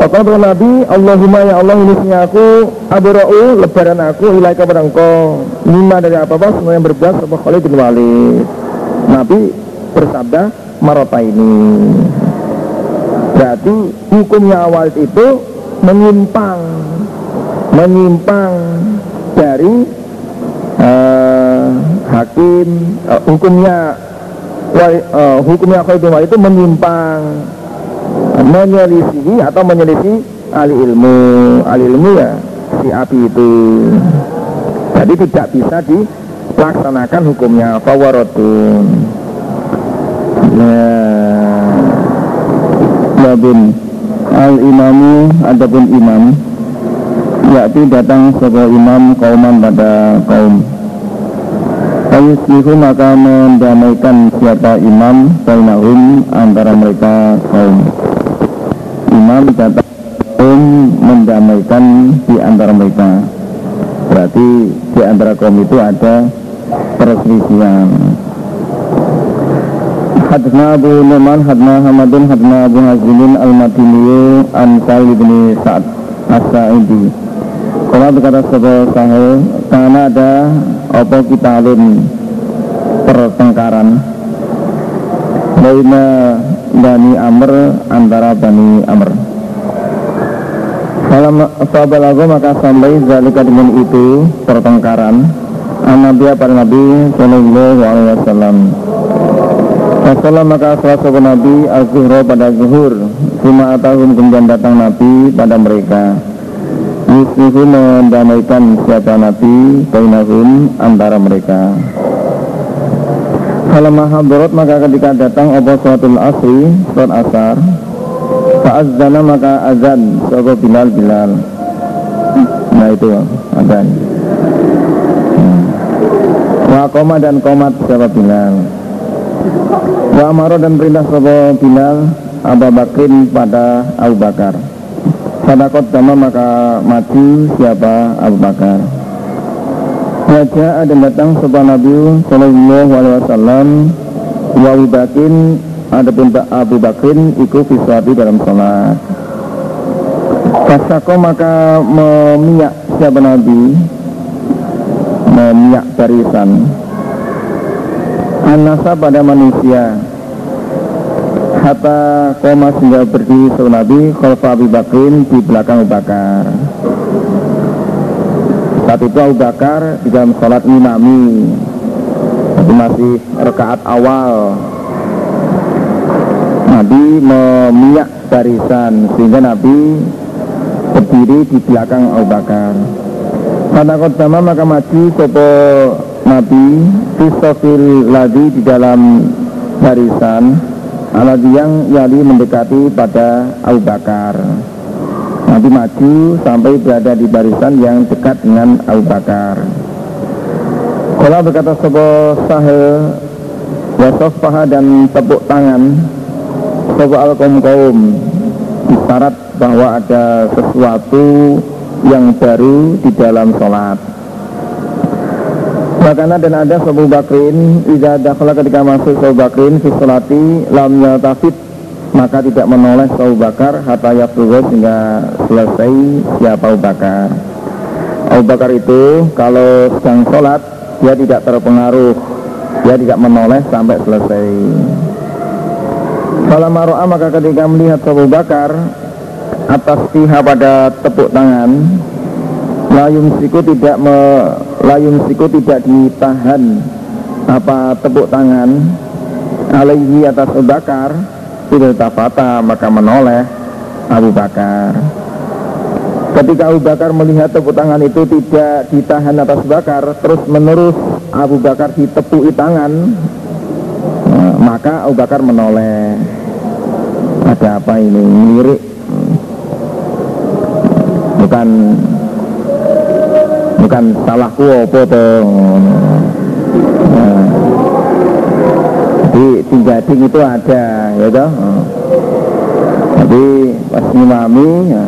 Speaker 2: Kata Nabi, Allahumma ya Allah ini aku abra'u lebaran aku ilaika kepada engkau lima dari apa apa semua yang berbuat sama Khalid bin Walid. Nabi bersabda marota ini. Berarti hukumnya awal itu menyimpang menyimpang dari uh, hakim uh, hukumnya uh, hukumnya khaidumah itu menyimpang menyelisihi atau menyelisih ahli ilmu. Ahli ilmu ya si api itu. Jadi tidak bisa dilaksanakan hukumnya. Fawaratun. Ya. Labin al imamu adapun imam yakti datang sebuah imam kauman pada kaum Ayuslihu maka mendamaikan siapa imam Bainahum antara mereka kaum. Imam datang mendamaikan di antara mereka. Berarti di antara kaum itu ada perselisihan. Hadna Abu Numan, Hadna Hamadun, Hadna Abu Hazimin Al-Madiniyu An bin Sa'ad As-Sa'idi Kalau berkata sebuah sahih Karena ada apa kita alun pertengkaran. Baina Bani Amr antara Bani Amr. Dalam Fabalago maka sampai zalika dengan itu pertengkaran. Nabi pada Nabi Sallallahu Alaihi Wasallam. Rasulullah maka salah Nabi al-zuhra pada zuhur Suma atahum kemudian datang Nabi pada mereka Yusrihu mendamaikan siapa Nabi Bainahum antara mereka. Kalau mahabbarat maka ketika datang Apa suatul asri Suat asar? Fa'azzana maka azan Sobat Bilal Bilal. Nah itu azan. Hmm. Wa koma dan komat siapa Bilal? Wa amaro dan perintah sobat Bilal? Abu Bakrin pada Abu Bakar Sadakot sama maka mati siapa? Abu Bakar. Raja ada datang sebuah Nabi Sallallahu Alaihi Wasallam Wa Abu Bakrin Adapun Abu Bakrin ikut fiswati dalam sholat. Fasako maka memiyak siapa Nabi? Memiyak barisan. Anasa pada manusia hatta koma sehingga berdiri seorang Nabi Khalfa Abu Bakrin di belakang Abu Bakar. Saat itu Abu Bakar di dalam sholat imami itu masih rekaat awal. Nabi memiak barisan sehingga Nabi berdiri di belakang Abu Bakar. Karena kotama maka maju sopo Nabi Fistofil ladi di dalam barisan Alat yang yali mendekati pada Abu Bakar. Nanti maju sampai berada di barisan yang dekat dengan Abu Bakar. Kalau berkata sebuah sahel Wasof paha dan tepuk tangan. Sebuah al-kaum kaum Isyarat bahwa ada sesuatu yang baru di dalam sholat Bakana dan ada Abu Bakrin Iza dakhala ketika masuk Abu Bakrin Fisolati lam yatafid Maka tidak menoleh Abu Bakar Hatta yafruhu sehingga selesai siapa Abu Bakar. Abu Bakar itu kalau sedang sholat Dia tidak terpengaruh dia tidak menoleh sampai selesai. Kalau maro'a maka ketika melihat Abu Bakar atas pihak pada tepuk tangan layum siku tidak me, layum siku tidak ditahan. Apa tepuk tangan? Alaihi atas Abu Bakar tidak tafata maka menoleh Abu Bakar. Ketika Abu Bakar melihat tepuk tangan itu tidak ditahan atas Bakar terus menerus Abu Bakar ditepui tangan maka Abu Bakar menoleh. Ada apa ini? Lirik. Bukan bukan salahku apa nah, di tinggading itu ada ya toh. Tapi pas ngimami ya,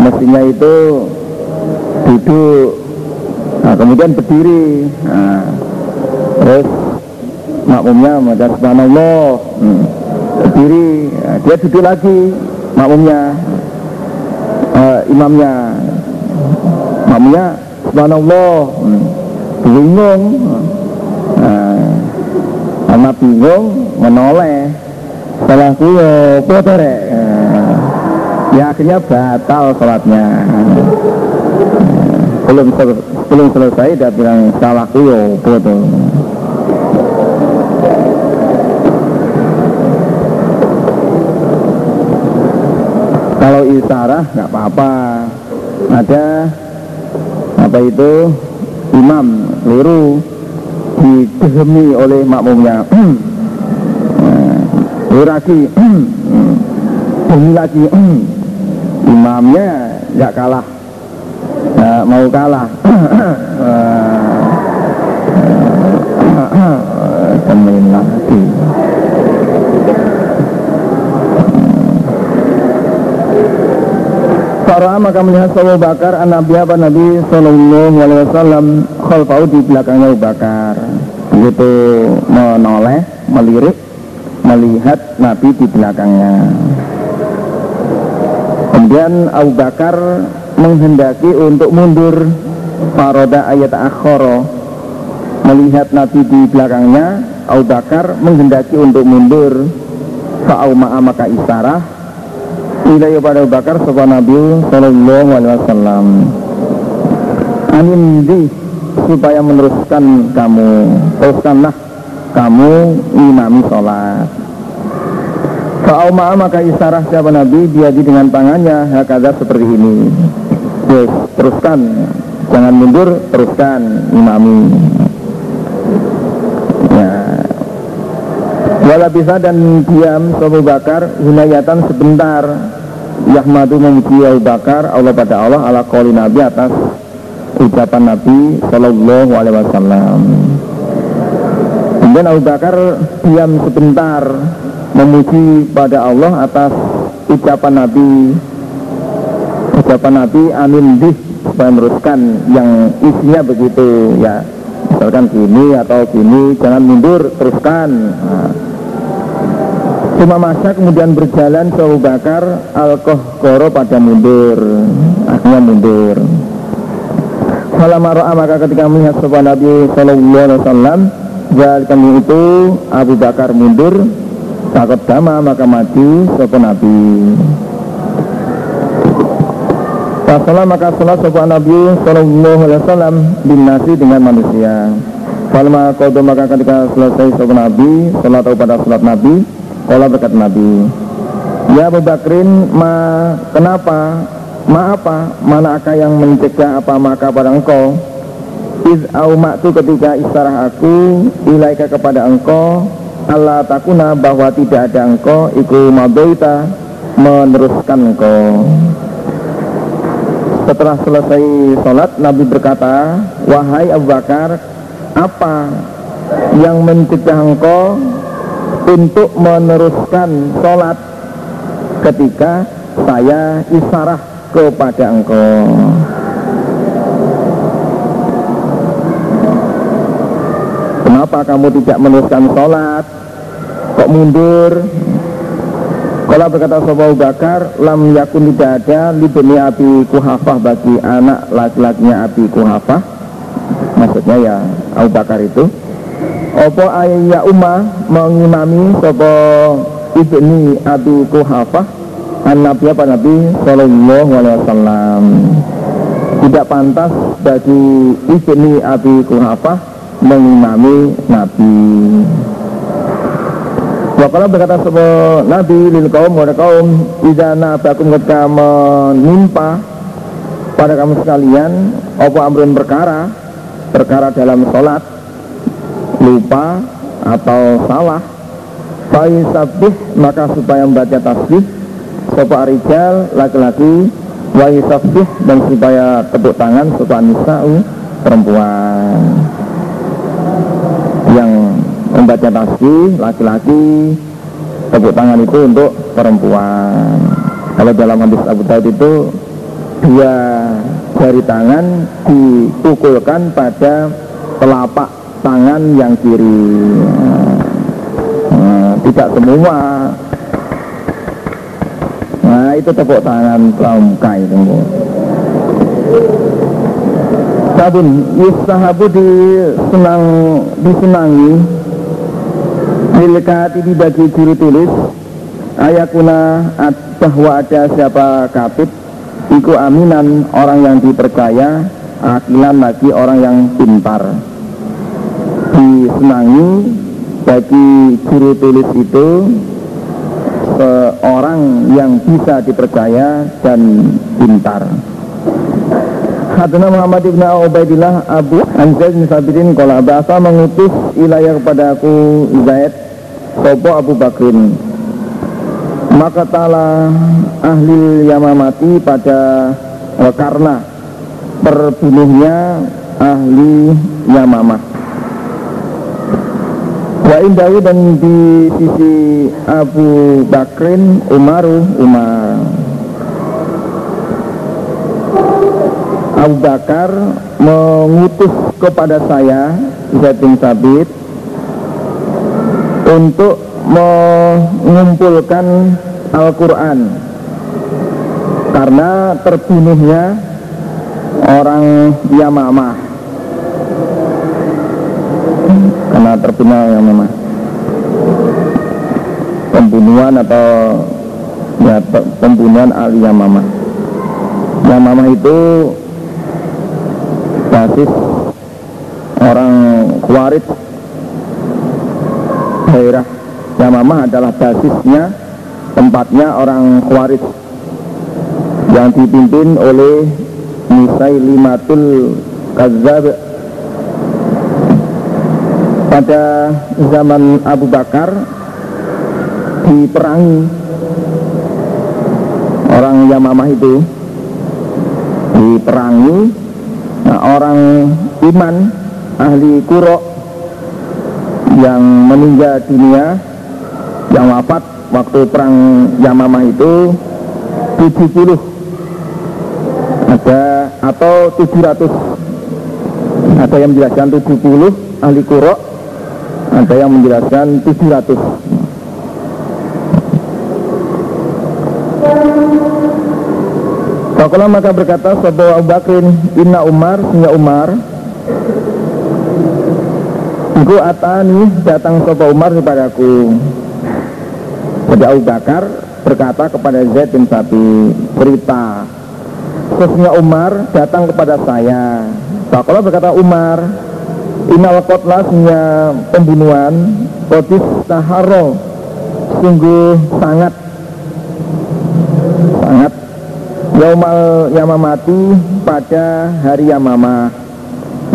Speaker 2: mestinya itu duduk nah, kemudian berdiri nah, terus makmumnya membaca subhanallah hmm, berdiri nah, dia duduk lagi makmumnya uh, imamnya. Makmumnya subhanallah. Bingung. Karena bingung menoleh. Salahku ya apa rek? Nah, ya akhirnya batal sholatnya. Belum belum selesai dia bilang salahku ya apa tuh kalau isarah nggak apa-apa. Ada apa itu imam liru didehemi oleh makmumnya lagi demi lagi imamnya nggak kalah nggak mau kalah temen lagi Farah maka melihat Abu Bakar an Nabi apa Nabi Sallallahu Alaihi Wasallam khalfau di belakangnya Abu Bakar. Begitu menoleh melirik melihat Nabi di belakangnya. Kemudian Abu Bakar menghendaki untuk mundur. Paroda ayat akhoro melihat Nabi di belakangnya. Abu Bakar menghendaki untuk mundur. Fa'auma'a maka isarah ilaihi pada Abu Bakar sebuah Nabi Sallallahu Alaihi Wasallam Anindi supaya meneruskan kamu teruskanlah kamu imami sholat. Fa'aumah maka isarah siapa Nabi dia dengan tangannya hakada seperti ini. Yes, teruskan. Jangan mundur teruskan imami. Ya. Wala bisa dan diam Abu Bakar Hinayatan sebentar Yahmadu memuji Abu Bakar Allah pada Allah ala qawli Nabi atas ucapan Nabi Sallallahu Alaihi Wasallam. Kemudian Abu Bakar diam sebentar Memuji pada Allah atas ucapan Nabi. Ucapan Nabi amin dih Supaya meneruskan yang isinya begitu ya. Misalkan gini atau gini Jangan mundur teruskan. Nah, Cuma masa kemudian berjalan ke Abu Bakar Al-Kohkoro pada mundur. Akhirnya mundur. Falamara maka ketika melihat sebuah Nabi Sallallahu Alaihi Wasallam kami itu Abu Bakar mundur. Takut dama maka maju sebuah Nabi. Fasalah maka salat sebuah Nabi Sallallahu Alaihi Wasallam Bin nasi dengan manusia. Kodo maka ketika selesai sebuah Nabi Salat pada salat Nabi Kala berkat Nabi. Ya Abu Bakrin ma kenapa ma apa manakah yang mencegah apa maka pada engkau? Iz maktu ketika istarah aku ilaika kepada engkau Allah takuna bahwa tidak ada engkau iku madoita meneruskan engkau. Setelah selesai sholat Nabi berkata Wahai Abu Bakar Apa yang mencegah engkau untuk meneruskan sholat ketika saya isarah kepada engkau. Kenapa kamu tidak meneruskan sholat? Kok mundur? Kalau berkata Sobat Bakar lam yakun tidak ada libni api kuhafah bagi anak laki-lakinya api kuhafah maksudnya ya Abu Bakar itu Apa ayya umma mengimami Sopo ibni Abi Kuhafah An Nabi apa Nabi Sallallahu Alaihi Wasallam? Tidak pantas bagi ibni Abi Kuhafah Mengimami Nabi. Wakala berkata sebuah Nabi lil kaum kepada kaum Ida nabakum ketika menimpa pada kamu sekalian Apa amrun perkara Perkara dalam sholat Lupa atau salah sabih maka supaya membaca tasbih Sopa arijal laki-laki sabih dan supaya tepuk tangan Sopa nisa'u perempuan. Yang membaca tasbih laki-laki tepuk tangan itu untuk perempuan. Kalau dalam hadis Abu Daud itu dua jari tangan dipukulkan pada telapak tangan yang kiri. Nah, tidak semua. Nah itu tepuk tangan pramuka itu sabun yusahabu disenang disenangi. Milkati dibagi juru tulis. Ayakuna bahwa ada siapa katib Iku aminan orang yang dipercaya Akilan lagi orang yang pintar Disenangi bagi juru tulis itu Seorang yang bisa dipercaya dan pintar. Hadana Muhammad ibn Ubaidillah Abu Anzaid bin Sabirin Kalau bahasa mengutus ilayah kepada aku Zaid Sopo Abu Bakrin. Maka tala ahli Yamamati pada eh, Karena terbunuhnya ahli Yamamah Wa indahu dan di sisi Abu Bakrin Umaru Umar. Abu Bakar mengutus kepada saya Zaid bin Sabit untuk mengumpulkan Al-Quran. Karena terbunuhnya orang Yamamah karena terbunuh Yamamah pembunuhan atau ya pembunuhan Ali Yamamah. Yamamah itu basis orang Khawarij. Daerah Yamamah adalah basisnya tempatnya orang Khawarij. Yang dipimpin oleh Limatul Kazab pada zaman Abu Bakar diperangi orang Yamamah itu. Diperangi Nah, orang iman ahli kuro yang meninggal dunia yang wafat waktu perang Yamamah itu 70 ada atau 700 ada yang menjelaskan 70 ahli kuro ada yang menjelaskan 700 Fakulah maka berkata sebuah Abu Bakrin Inna Umar Sehingga Umar Iku atani datang sebuah Umar kepadaku. Jadi Abu Bakar berkata kepada Zaid bin Sabi Cerita Sesungguhnya Umar datang kepada saya. Fakulah berkata Umar Inna wakotlah sehingga pembunuhan Kodis taharo Sungguh sangat Yaumal Yamamati pada hari Yamamah.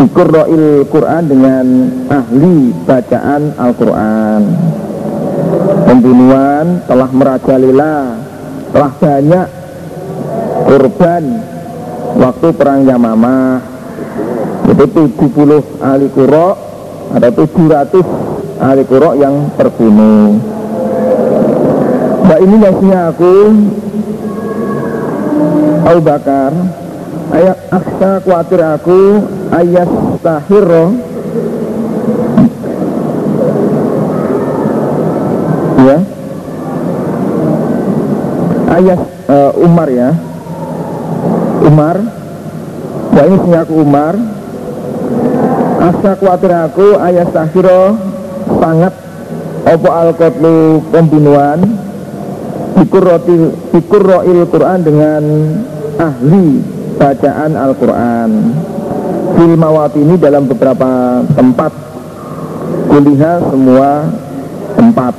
Speaker 2: Ikurro'il Quran dengan ahli bacaan Al-Quran. Pembunuhan telah merajalela Telah banyak korban Waktu perang Yamamah Itu 70 ahli kuro Ada 700 ahli kuro yang terbunuh. Nah ini nasinya aku Abu Bakar. Ayat aksa khawatir aku ayat tahiro. Ya. Ayat uh, Umar ya. Umar. Wah ini aku Umar Asa khawatir aku ayat tahiro sangat opo al pembunuhan. Ikur roil Quran dengan ahli bacaan Al-Quran. Fil ini dalam beberapa tempat. Kuliah semua tempat.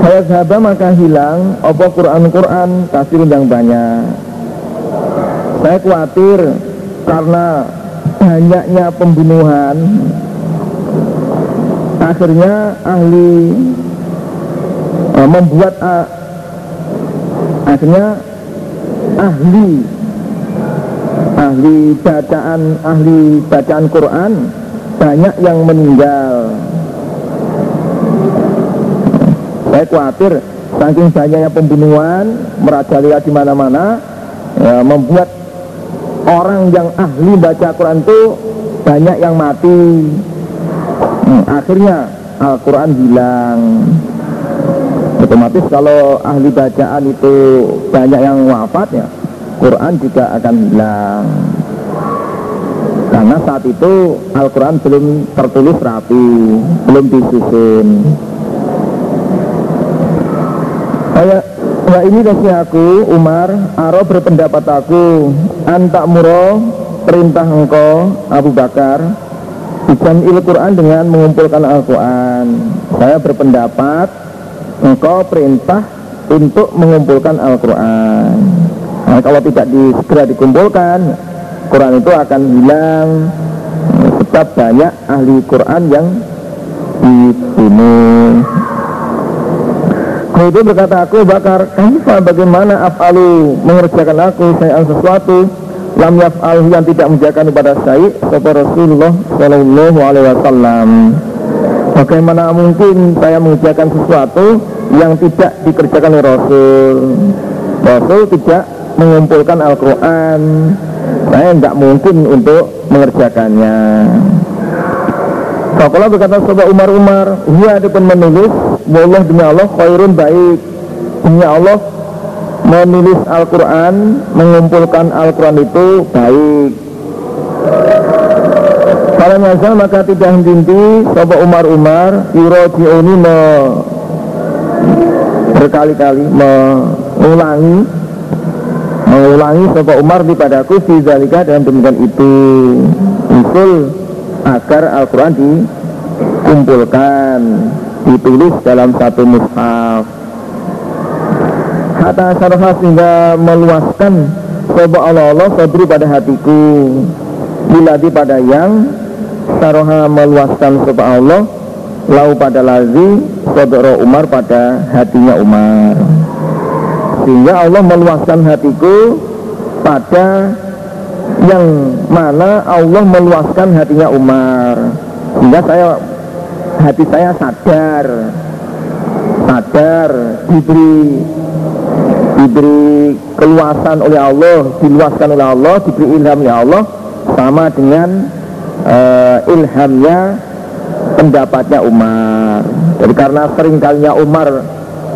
Speaker 2: Saya sahabat maka hilang. Opo Quran-Quran kasih yang banyak. Saya khawatir Karena banyaknya pembunuhan. Akhirnya ahli uh, Membuat uh, Akhirnya ahli ahli bacaan ahli bacaan Quran banyak yang meninggal. Saya khawatir saking banyaknya pembunuhan merajalela di mana-mana ya, membuat orang yang ahli baca Quran itu banyak yang mati. Hmm, akhirnya Al-Quran hilang. Otomatis kalau ahli bacaan itu banyak yang wafat ya Quran juga akan hilang. Karena saat itu Al-Quran belum tertulis rapi belum disusun Ya ini kasih aku Umar. Aro berpendapat aku. Antak muro perintah engkau Abu Bakar. Bukan il Quran dengan mengumpulkan Al-Quran. Saya berpendapat engkau perintah untuk mengumpulkan Al-Quran. Nah, kalau tidak di, segera dikumpulkan Quran itu akan hilang. Sebab banyak ahli Quran yang dibunuh Kemudian berkata aku bakar Kaifa bagaimana af'alu mengerjakan aku saya sesuatu? Lam yaf'al yang tidak mengerjakan kepada saya kepada Rasulullah Shallallahu Alaihi Wasallam. Bagaimana mungkin saya mengerjakan sesuatu yang tidak dikerjakan oleh Rasul? Rasul tidak mengumpulkan Al-Quran. Saya tidak mungkin untuk mengerjakannya Kalau berkata sahabat Umar Umar Dia pun menulis Wallah demi Allah khairun baik. Demi Allah menulis Al-Quran Mengumpulkan Al-Quran itu baik. Kalau nyasal maka tidak henti Sobat Umar Umar Yuroji'uni me berkali-kali mengulangi mengulangi Sobat Umar di padaku Fizalika dalam demikian itu. Usul agar Al-Quran dikumpulkan ditulis dalam satu mushaf. Kata syarafah sehingga meluaskan Sobat Allah Allah Sobri pada hatiku. Bila di pada yang Saroha meluaskan Sobat Allah Lau pada lazi Sodoro Umar pada hatinya Umar. Sehingga Allah meluaskan hatiku Pada Yang mana Allah meluaskan hatinya Umar. Sehingga saya Hati saya sadar. Sadar Diberi Diberi keluasan oleh Allah Diluaskan oleh Allah Diberi ilham oleh Allah Sama dengan uh, ilhamnya pendapatnya Umar. Jadi karena sering kalinya Umar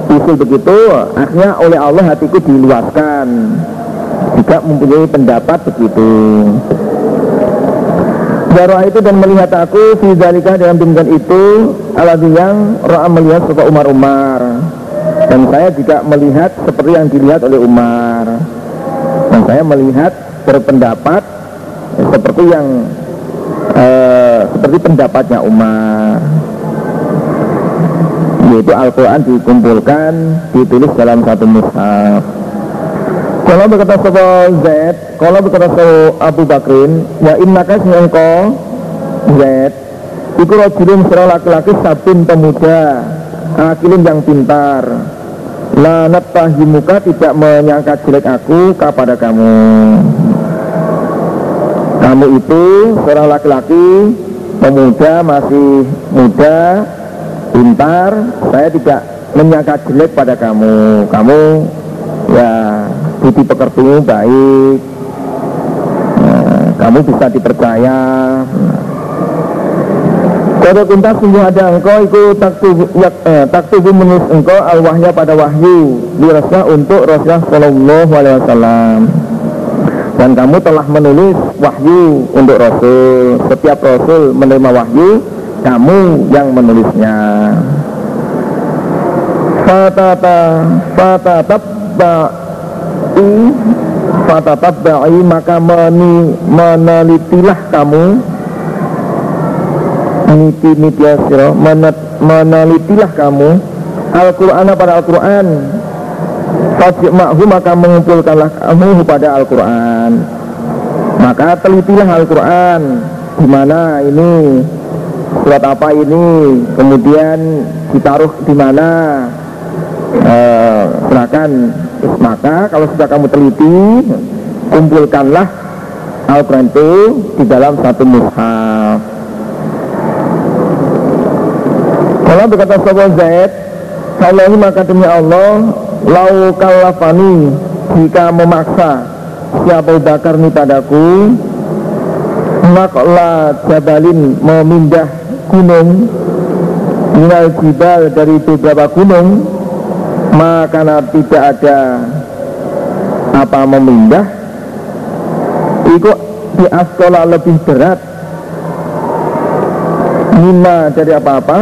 Speaker 2: usul begitu akhirnya oleh Allah hatiku diluaskan juga mempunyai pendapat begitu. Jarwah itu dan melihat aku Fizalika dalam demikian itu Aladhi yang Ra'a melihat suka Umar Umar. Dan saya juga melihat seperti yang dilihat oleh Umar. Dan saya melihat berpendapat Seperti yang eh, seperti pendapatnya Umar. Yaitu Al-Quran dikumpulkan ditulis dalam satu mushaf kalau berkata sopo Z kalau berkata sopo Abu Bakrin ya innaka engkau Z Iku rojulun serah laki-laki sabun pemuda Akilin yang pintar. Lanat tahimuka tidak menyangka jelek aku kepada kamu. Kamu itu seorang laki-laki pemuda masih muda pintar saya tidak menyangka jelek pada kamu. Kamu budi pekertimu baik. Nah, kamu bisa dipercaya. Kode kuntas sungguh ada engkau ikut taktubu, ya, eh, menulis engkau al-wahya pada wahyu. Dirasa untuk Rasulullah Shallallahu Alaihi Wasallam. Dan kamu telah menulis wahyu untuk Rasul. Setiap Rasul menerima wahyu kamu yang menulisnya. Fatata fatatabba'i fatatabba'i maka meni, menelitilah kamu. Niti niti asiro menelitilah kamu. Al-Quran pada Al-Quran. Fajma'hu maka mengumpulkanlah kamu pada Al-Quran. Maka telitilah Al-Quran. Di mana ini? Surat apa ini? Kemudian ditaruh di mana? Eh, silakan maka kalau sudah kamu teliti kumpulkanlah Al-Quran itu di dalam satu mushaf. Kalau berkata sahabat Zaid Allah maka demi Allah lau kalafani jika memaksa siapa bakar ini padaku makla jabalin memindah gunung minal jibal dari beberapa gunung maka tidak ada apa memindah itu di askola lebih berat. Nima dari apa-apa.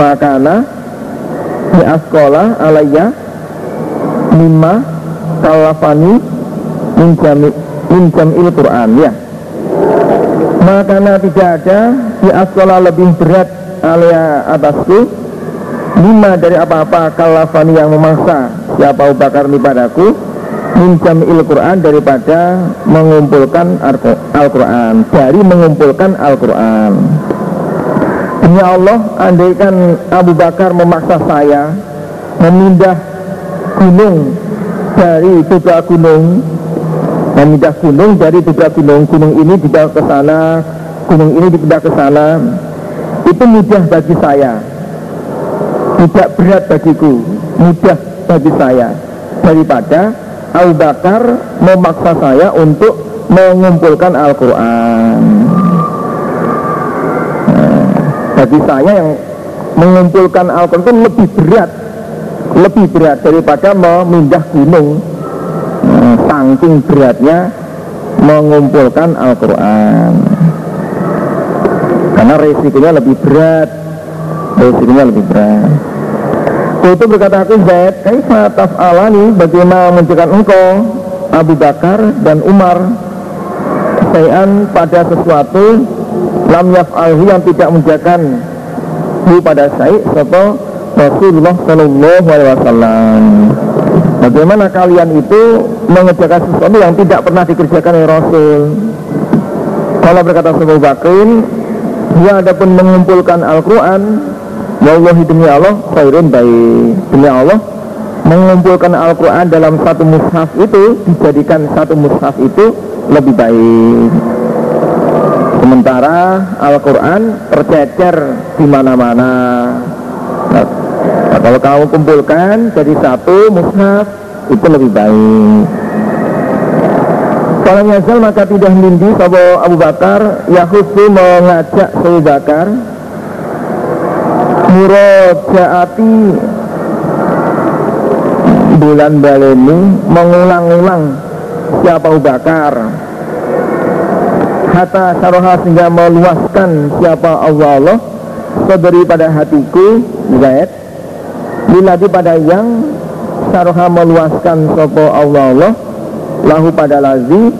Speaker 2: Makana Di askola alaiya Mimma Kalafani Min jamil Quran Ya Makana tidak ada Di askola lebih berat Alia atasku. Lima dari apa-apa kalafani yang memaksa Siapa Bakar ini padaku Min jamil Quran daripada Mengumpulkan Al-Quran Dari mengumpulkan Al-Quran. Demi Allah Andaikan Abu Bakar memaksa saya Memindah gunung Dari beberapa gunung Memindah gunung dari beberapa gunung Gunung ini dibawa ke sana Gunung ini dipindah ke sana. Itu mudah bagi saya. Tidak berat bagiku. Mudah bagi saya. Daripada Abu Bakar memaksa saya untuk mengumpulkan Al-Quran. Nah, Bagi saya yang mengumpulkan Al-Quran itu lebih berat. Lebih berat daripada memindah gunung nah, Saking beratnya mengumpulkan Al-Quran. Karena resikonya lebih berat. Resikonya lebih berat. Itu berkata aku Zaid Kaifa taf'alani? Bagaimana menunjukkan engkau Abu Bakar dan Umar Sayan pada sesuatu Lam yaf'alhu yang tidak menjakan Hu pada Said Serta Rasulullah Sallallahu Alaihi Wasallam. Bagaimana kalian itu mengerjakan sesuatu yang tidak pernah dikerjakan oleh Rasul. Kalau berkata Abu Bakar Dia adapun mengumpulkan Al-Quran Wallahi demi Allah khairun baik. Demi Allah Mengumpulkan Al-Quran dalam satu mushaf itu Dijadikan satu mushaf itu lebih baik. Sementara Al-Quran tercecer di mana-mana. Nah, kalau kamu kumpulkan jadi satu mushaf itu lebih baik. Kalau nyazal maka tidak mindi Abu Bakar. Yahusu mengajak Abu Bakar. Murojaati bulan baleni mengulang-ulang siapa Abu Bakar. Hatta saroha sehingga meluaskan siapa Allah. Allah pada hatiku Zaid. Liladi pada yang Saroha meluaskan sopo Allah Allah Lahu pada lazi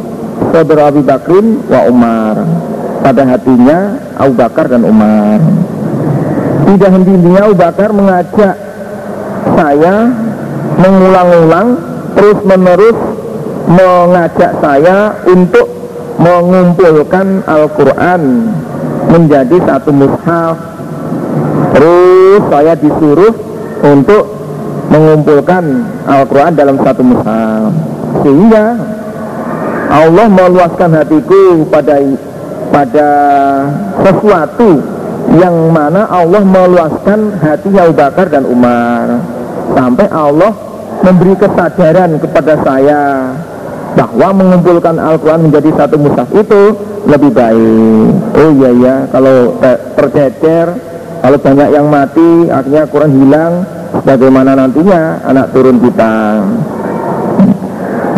Speaker 2: Saudara Abu Bakrin wa Umar. Pada hatinya Abu Bakar dan Umar. Tidak henti-hentinya Abu Bakar mengajak saya mengulang-ulang terus-menerus mengajak saya untuk mengumpulkan Al-Quran menjadi satu mushaf. Terus saya disuruh untuk mengumpulkan Al-Quran dalam satu mushaf sehingga Allah meluaskan hatiku pada pada sesuatu yang mana Allah meluaskan hati Abu Bakar dan Umar. Sampai Allah memberi kesadaran kepada saya bahwa mengumpulkan Al-Quran menjadi satu mushaf itu lebih baik. Oh iya ya kalau tercecer kalau banyak yang mati akhirnya Quran hilang bagaimana nantinya anak turun kita?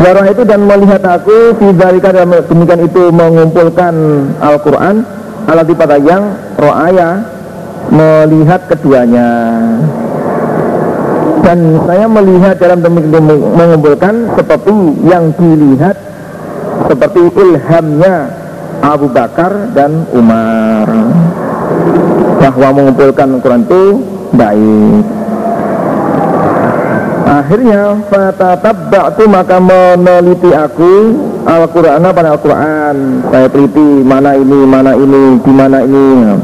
Speaker 2: Warah itu dan melihat aku Fidalika dan demikian itu mengumpulkan Al-Quran Alat pada yang ro'aya Melihat keduanya. Dan saya melihat dalam demikian mengumpulkan Seperti yang dilihat Seperti ilhamnya Abu Bakar dan Umar. Bahwa mengumpulkan Al-Quran itu baik Akhirnya fatatabba'tu maka meneliti aku Al-Qur'an pada Al-Qur'an. Saya teliti mana ini, mana ini, di mana ini.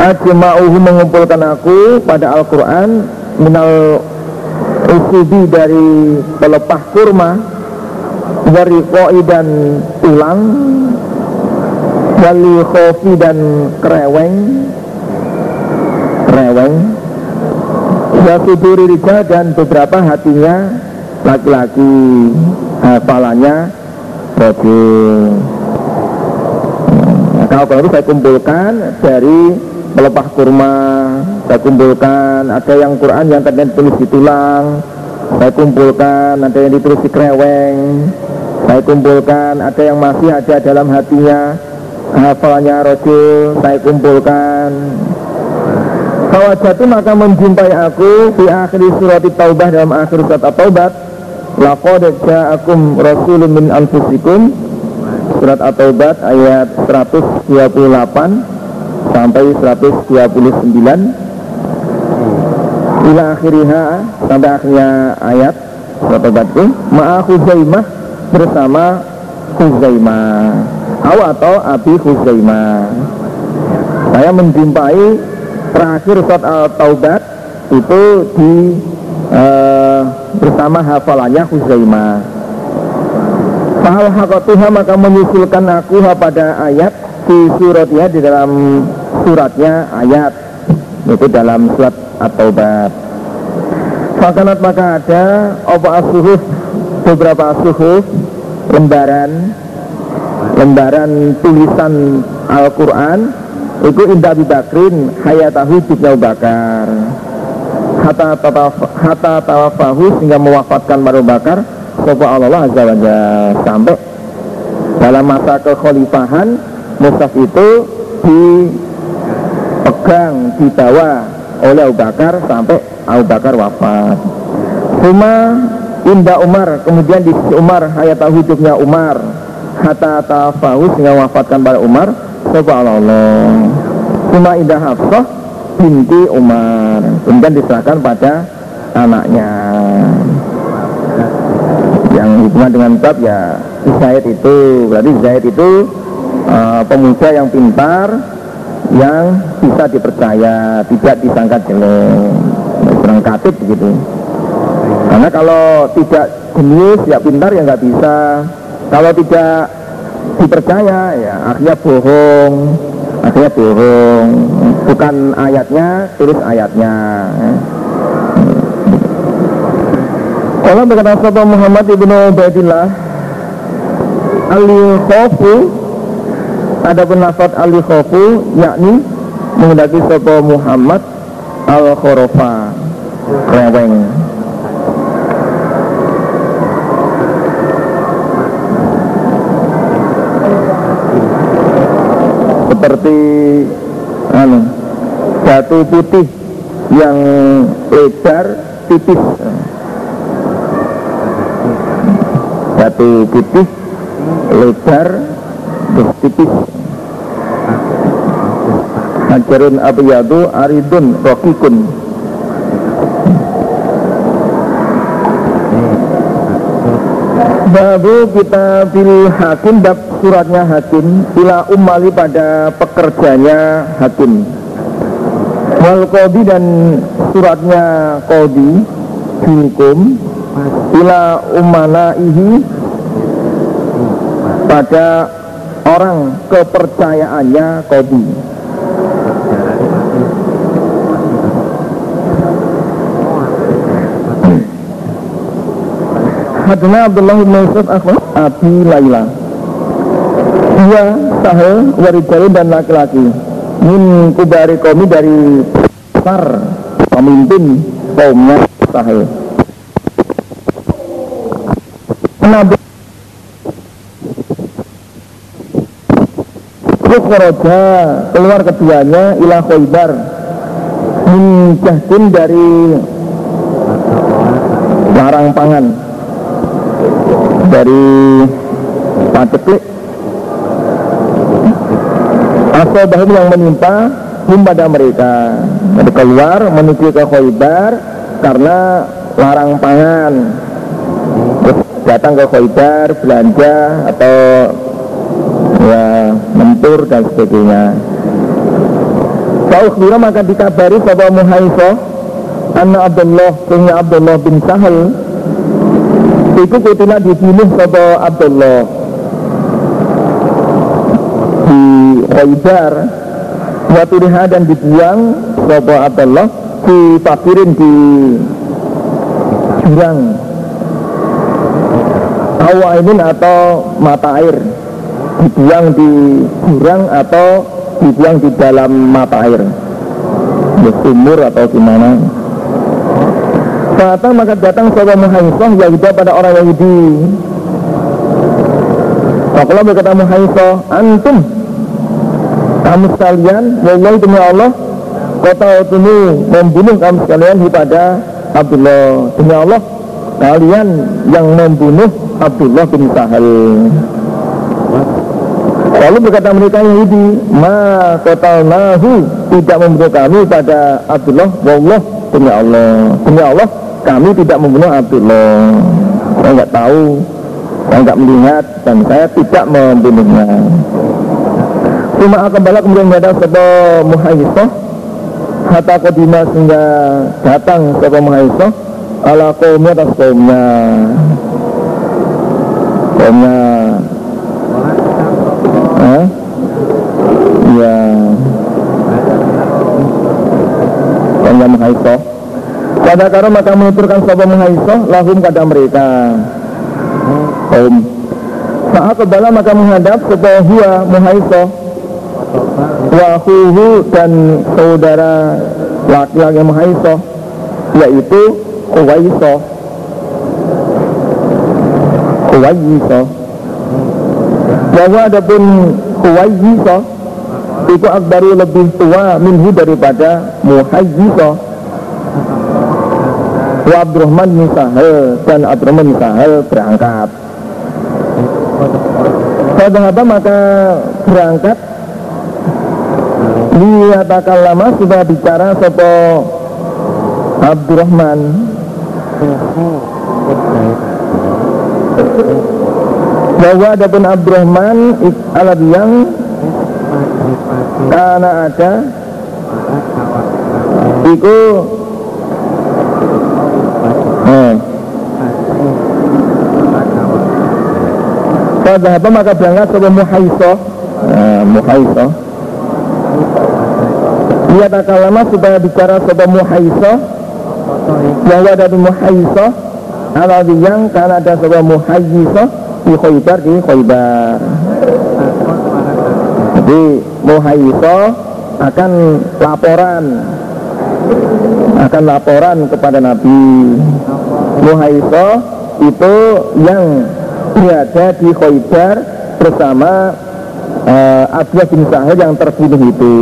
Speaker 2: Ajma'uhu mengumpulkan aku pada Al-Qur'an minal usubi dari pelepah kurma dari koi dan tulang wali khofi dan kereweng kereweng Ya suduri rijal dan beberapa hatinya laki-laki hafalannya rojul nah, kalau itu saya kumpulkan dari pelepah kurma saya kumpulkan ada yang Quran yang tadi ditulis di tulang saya kumpulkan ada yang ditulis di kreweng saya kumpulkan ada yang masih ada dalam hatinya hafalannya rojul saya kumpulkan Fawajatu maka menjumpai aku di akhir surat Taubah dalam akhir surat At-Taubah Laqad ja'akum rasulun min anfusikum. Surat At-Taubah ayat 128 sampai 129 Ila akhiriha sampai akhirnya ayat surat At-Taubah itu Ma'a Khuzaimah bersama Khuzaimah Aw atau Abi Khuzaimah Saya menjumpai terakhir surat Al-Taubat itu di uh, bersama hafalannya Huzaimah. Fahal hakatuha maka menyusulkan aku pada ayat di suratnya di dalam suratnya ayat itu dalam surat At-Taubat. Fakanat maka ada apa asuhuf beberapa asuhuf lembaran lembaran tulisan Al-Quran Iku indah Abi Bakrin hayatahu Abu Bakar. Hatta, hatta tawafahu sehingga mewafatkan Abu Bakar Sopo Allah Azza wa Sampai dalam masa kekhalifahan Musaf itu dipegang, dibawa oleh Abu Bakar sampai Abu Bakar wafat. Cuma Indah Umar, kemudian di Umar hayatahu hidupnya Umar. Hatta tawafahu sehingga mewafatkan pada Umar Allah Cuma Indah Hafsah binti Umar. Kemudian diserahkan pada anaknya. Yang hubungan dengan bab ya Zaid itu. Berarti Zaid itu uh, pemuda yang pintar Yang bisa dipercaya Tidak disangka jelek Kurang katib begitu. Karena kalau tidak jenius ya pintar ya nggak bisa. Kalau tidak dipercaya ya akhirnya bohong akhirnya bohong. Bukan ayatnya tulis ayatnya. Kalau berkata sahabat Muhammad ibnu Ubaidillah Ali khofu ada penafat Ali khofu yakni mengendaki sahabat Muhammad al khorofa reweng seperti anu, batu putih yang lebar tipis. Batu putih lebar terus tipis. Hajarun abiyadu aridun rokikun Babu kita pilih hakim bab suratnya hakim Ila umali pada pekerjanya hakim. Wal kodi dan suratnya kodi Hukum. Ila umana ihi Pada orang kepercayaannya kodi Hadna Abdullah bin Yusuf Akhbar Abi Laila. Dia sahel warijali dan laki-laki. Min kubari komi dari besar pemimpin kaumnya sahel Nabi Ukhroja keluar keduanya ila Khaybar. Min jahdin dari larang pangan dari paceklik asabahum yang menimpa hum pada mereka jadi keluar menuju ke Khaybar karena larang pangan. Datang ke Khaybar belanja atau ya mempur dan sebagainya. Faukhbira maka dikabari bahwa Muhaisoh Anna Abdullah Sehingga Abdullah bin Sahal Itu kutilah dibunuh Sopo Abdullah. Di Khaybar Waturiha dan dibuang Sopo Abdullah Di fakirin di Jurang. Awainin atau mata air? Dibuang di jurang atau dibuang di dalam mata air? Ya sumur atau gimana Kata maka datang sahabat Muhaisah Yahuda pada orang Yahudi. Fakulah berkata Muhaisah Antum Kamu sekalian Wallahi demi Allah Kota utunu membunuh kamu sekalian kepada Abdullah. Demi Allah Kalian yang membunuh Abdullah bin Sahal. Lalu berkata mereka Yahudi, ma nahu tidak membunuh kami pada Abdullah, wallah demi Allah, demi Allah kami tidak membunuh Abdullah. Saya nggak tahu, saya nggak melihat dan saya tidak membunuhnya. Cuma akan balak kemudian ada sebuah muhayyisah Hatta kodima sehingga datang sebuah muhayyisah Ala kaumnya atas kaumnya Kaumnya Hah? Ya Kaumnya muhayyisah Pada karo maka menuturkan sebuah muhayyisah Lahum pada mereka. Kaum Saat kebala maka menghadap sebuah huwa muhayyisah wahuhu dan saudara laki-laki Mahaisoh yaitu Uwaisoh Uwaisoh bahwa adapun Uwaisoh itu akbaru lebih tua minhu daripada Muhayyisoh wa Abdurrahman bin Sahel dan Abdurrahman bin Sahel berangkat. Sahabat maka berangkat? Liyatakan lama sudah bicara Sopo Abdurrahman. Bahwa ada pun Abdurrahman Alat yang Karena ada Iku eh, Pada apa maka berangkat Sopo Muhaisoh nah, Muhaisoh dia tak lama supaya bicara sebuah muhaisoh yang ada di ala yang karena ada sebuah muhaisoh di khaybar di khaybar. Jadi muhaisoh akan laporan. Akan laporan kepada Nabi. Muhaisoh itu yang berada di khaybar bersama uh, Abdullah bin Sahid yang terbunuh itu.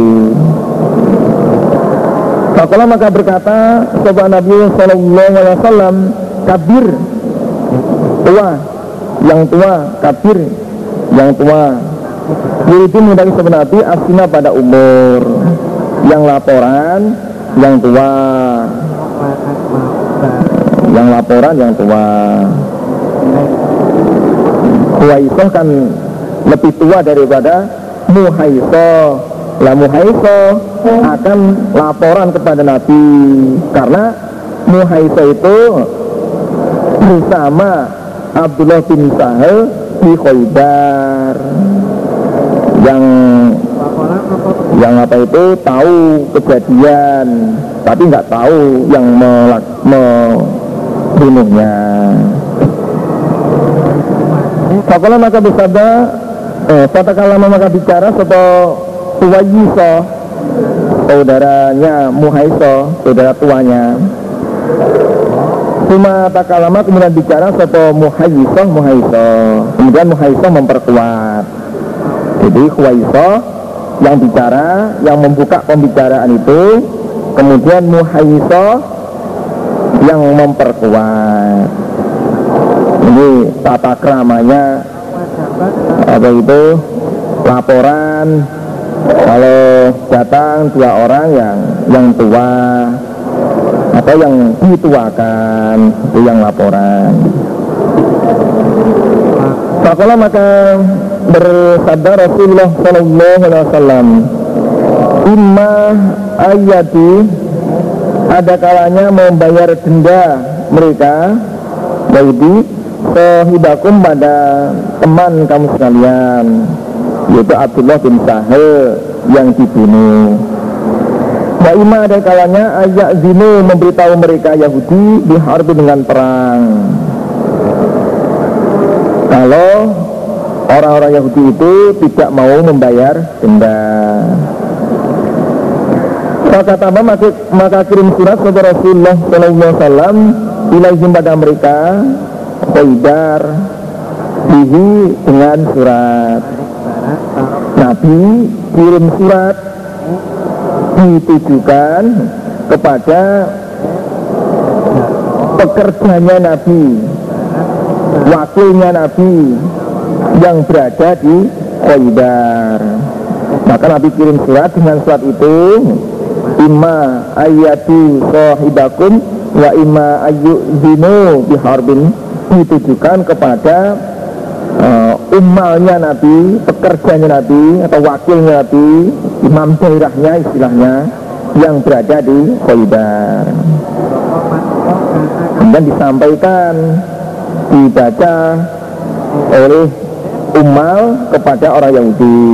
Speaker 2: Fakola maka berkata Sobat Nabi Sallallahu Alaihi Wasallam Kabir Tua Yang tua Kabir Yang tua. Yaitu menghendaki Nabi Asina pada umur Yang laporan Yang tua. Yang laporan yang tua Huwaisoh kan lebih tua daripada Muhaisoh lah Muhaisoh akan laporan kepada Nabi. Karena Muhaisoh itu bersama Abdullah bin Sahel di Khaybar. Yang yang apa itu tahu kejadian. Tapi nggak tahu yang membunuhnya Fakola maka bersabda eh, Fatakalama maka bicara Soto Tuwayiso Saudaranya Muhaiso Saudara tuanya. Suma takalama kemudian bicara sopo muhayyisoh muhayyisoh Kemudian muhayyisoh memperkuat. Jadi huwaisoh yang bicara, yang membuka pembicaraan itu Kemudian muhayyisoh yang memperkuat Ini tata keramanya. Apa itu? Laporan. Kalau datang dua orang yang yang tua atau yang dituakan itu yang laporan. Fakola maka bersabda Rasulullah Sallallahu Alaihi Wasallam Imma ayati ada kalanya membayar denda mereka Yahudi sehidakum pada teman kamu sekalian yaitu Abdullah bin Sahel yang dibunuh. Wa ima ada kalanya ayat zinu memberitahu mereka Yahudi diharbi dengan perang. Kalau orang-orang Yahudi itu tidak mau membayar denda. Maka tambah maka, maka kirim surat kepada Rasulullah Sallallahu Alaihi Wasallam ilaihim pada mereka Qaidar bihi dengan surat. Nabi kirim surat ditujukan kepada pekerjanya Nabi wakilnya Nabi yang berada di Qaidar maka Nabi kirim surat dengan surat itu Ima ayatu sahibakum wa ima ayyuzinu biharbin ditujukan kepada uh, umalnya Nabi, pekerjanya Nabi atau wakilnya Nabi, imam daerahnya istilahnya yang berada di Khaybar. Kemudian disampaikan, dibaca oleh umal kepada orang Yahudi.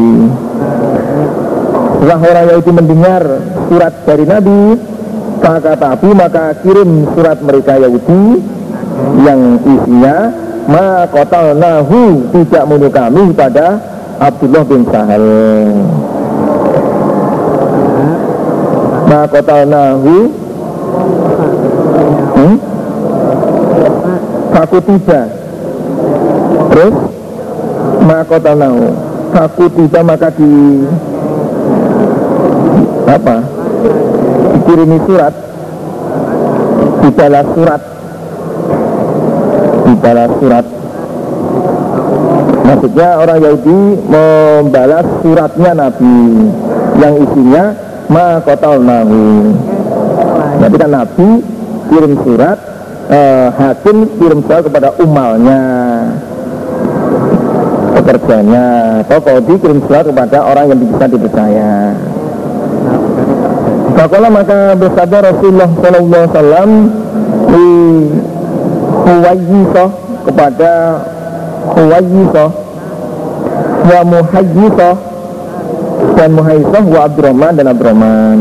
Speaker 2: Setelah orang Yahudi mendengar surat dari Nabi, maka tapi maka kirim surat mereka Yahudi yang isinya ma nahu tidak membunuh kami pada Abdullah bin Sahal. Ma nahu hmm? Tiba Terus Ma nahu Faku tiba maka di Apa Dikirimi surat. Dibalas surat. Dibalas surat. Maksudnya orang Yahudi membalas suratnya Nabi. Yang isinya ma kotal nahu. Jadi kan Nabi kirim surat, eh, hakim kirim surat kepada umalnya, pekerjanya, atau kodi kirim surat kepada orang yang bisa dipercaya. Fakola maka bersabda Rasulullah Sallallahu Alaihi Wasallam di Huwayisoh kepada Huwayisoh wa Muhayyisoh dan Muhayyisoh wa Abdurrahman dan Abdurrahman.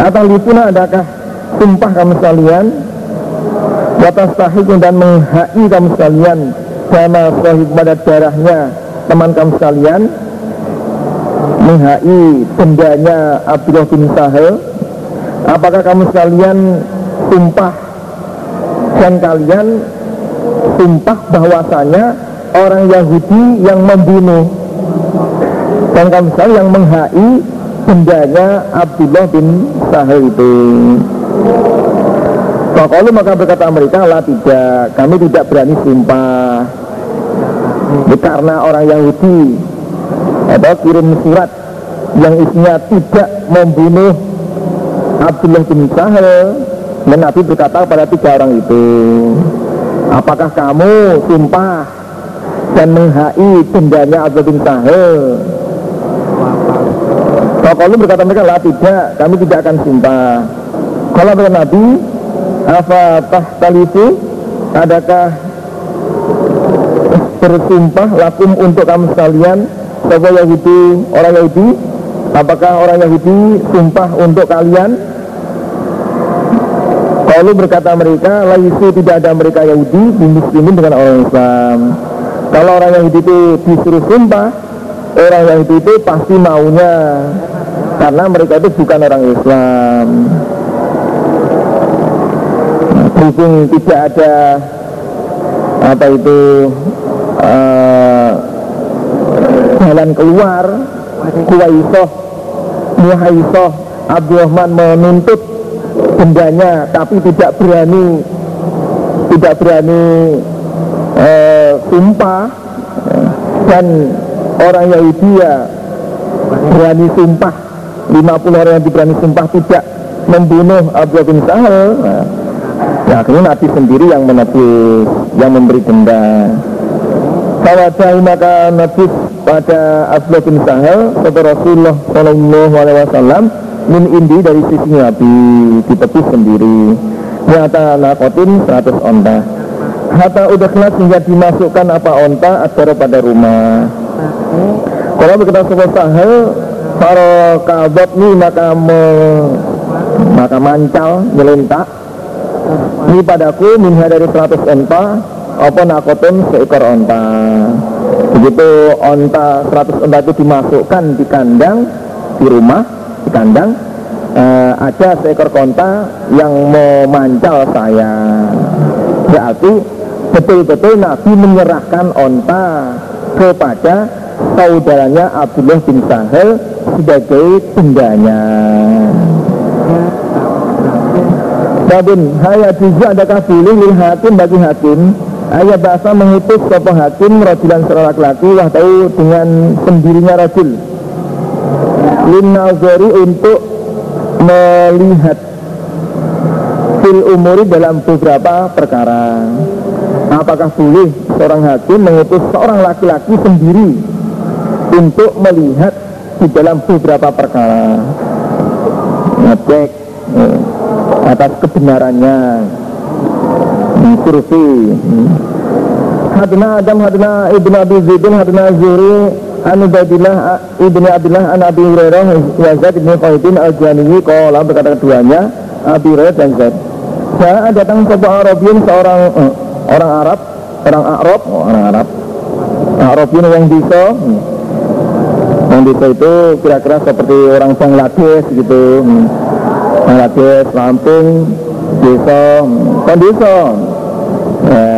Speaker 2: Atau lipuna adakah sumpah kamu sekalian? Watas tahik dan menghai kamu sekalian. Sama sahib pada darahnya teman kamu sekalian menghai bendanya Abdullah bin Sahel apakah kamu sekalian sumpah? Dan kalian sumpah bahwasanya orang Yahudi yang membunuh. Dan kamu yang menghai bendanya Abdullah bin Sahel itu. Kalau maka berkata mereka lah tidak. Kami tidak berani sumpah. Karena orang Yahudi atau kirim surat yang isinya tidak membunuh Abdullah bin Sahel dan Nabi berkata kepada tiga orang itu Apakah kamu sumpah dan menghai dendanya Abdul bin Sahel Kalau berkata mereka lah tidak, kami tidak akan sumpah. Kalau berkata Nabi Apa tahtalifu? Adakah bersumpah lakum untuk kamu sekalian Siapa Yahudi, orang Yahudi Apakah orang Yahudi sumpah untuk kalian Lalu berkata mereka, laisu tidak ada mereka Yahudi di muslimin dengan orang Islam. Kalau orang Yahudi itu disuruh sumpah, orang Yahudi itu pasti maunya. Karena mereka itu bukan orang Islam. berhubung tidak ada apa itu uh, jalan keluar Kuwaisoh Muhaisoh Abdurrahman menuntut bendanya tapi tidak berani tidak berani uh, sumpah. Dan orang Yahudi ya berani sumpah. 50 orang yang berani sumpah tidak membunuh Abu bin Sahal. Nah, ya akhirnya Nabi sendiri yang menebus yang memberi denda Tawadai maka Nabi pada Abu bin Sahal kata Rasulullah Sallallahu Alaihi Wasallam min indi dari sisi Nabi ditebus sendiri. Nyata nakotin 100 onta. Hatta udah kelas hingga dimasukkan apa onta atau pada rumah. Kalau berkata sebuah sahel Para kabot ini maka me, maka mancal nyelentak Ini padaku minha dari 100 onta Apa nakotin? Seekor onta. Begitu onta 100 onta itu dimasukkan di kandang Di rumah di kandang uh, ada seekor konta yang memancal saya. Berarti betul-betul Nabi menyerahkan onta kepada saudaranya Abdullah bin Sahel sebagai bendanya Babun, haya juga adakah boleh lil hakim bagi hakim Ayat bahasa mengutus sopo hakim Rajulan seorang laki-laki Wahtahu dengan sendirinya rajul. Linnazari untuk melihat fil umuri dalam beberapa perkara. Apakah boleh seorang hakim mengutus seorang laki-laki sendiri untuk melihat di dalam beberapa perkara? Ngecek eh, atas kebenarannya survei Hadna Adam, Hadna Ibn Abi Zaidin, Hadna Zuri, An Ubaidillah ibni Abdullah an Abi Hurairah wa Zaid bin Qaidin al-Janiyi Kala berkata keduanya Abi Hurairah dan Zaid Saya datang sebuah Arabin seorang eh, orang Arab orang Arab oh, orang Arab Arabin yang bisa hmm. yang bisa itu kira-kira seperti orang Bangladesh gitu hmm. Bangladesh, Lampung, desa, hmm. kan desa ya,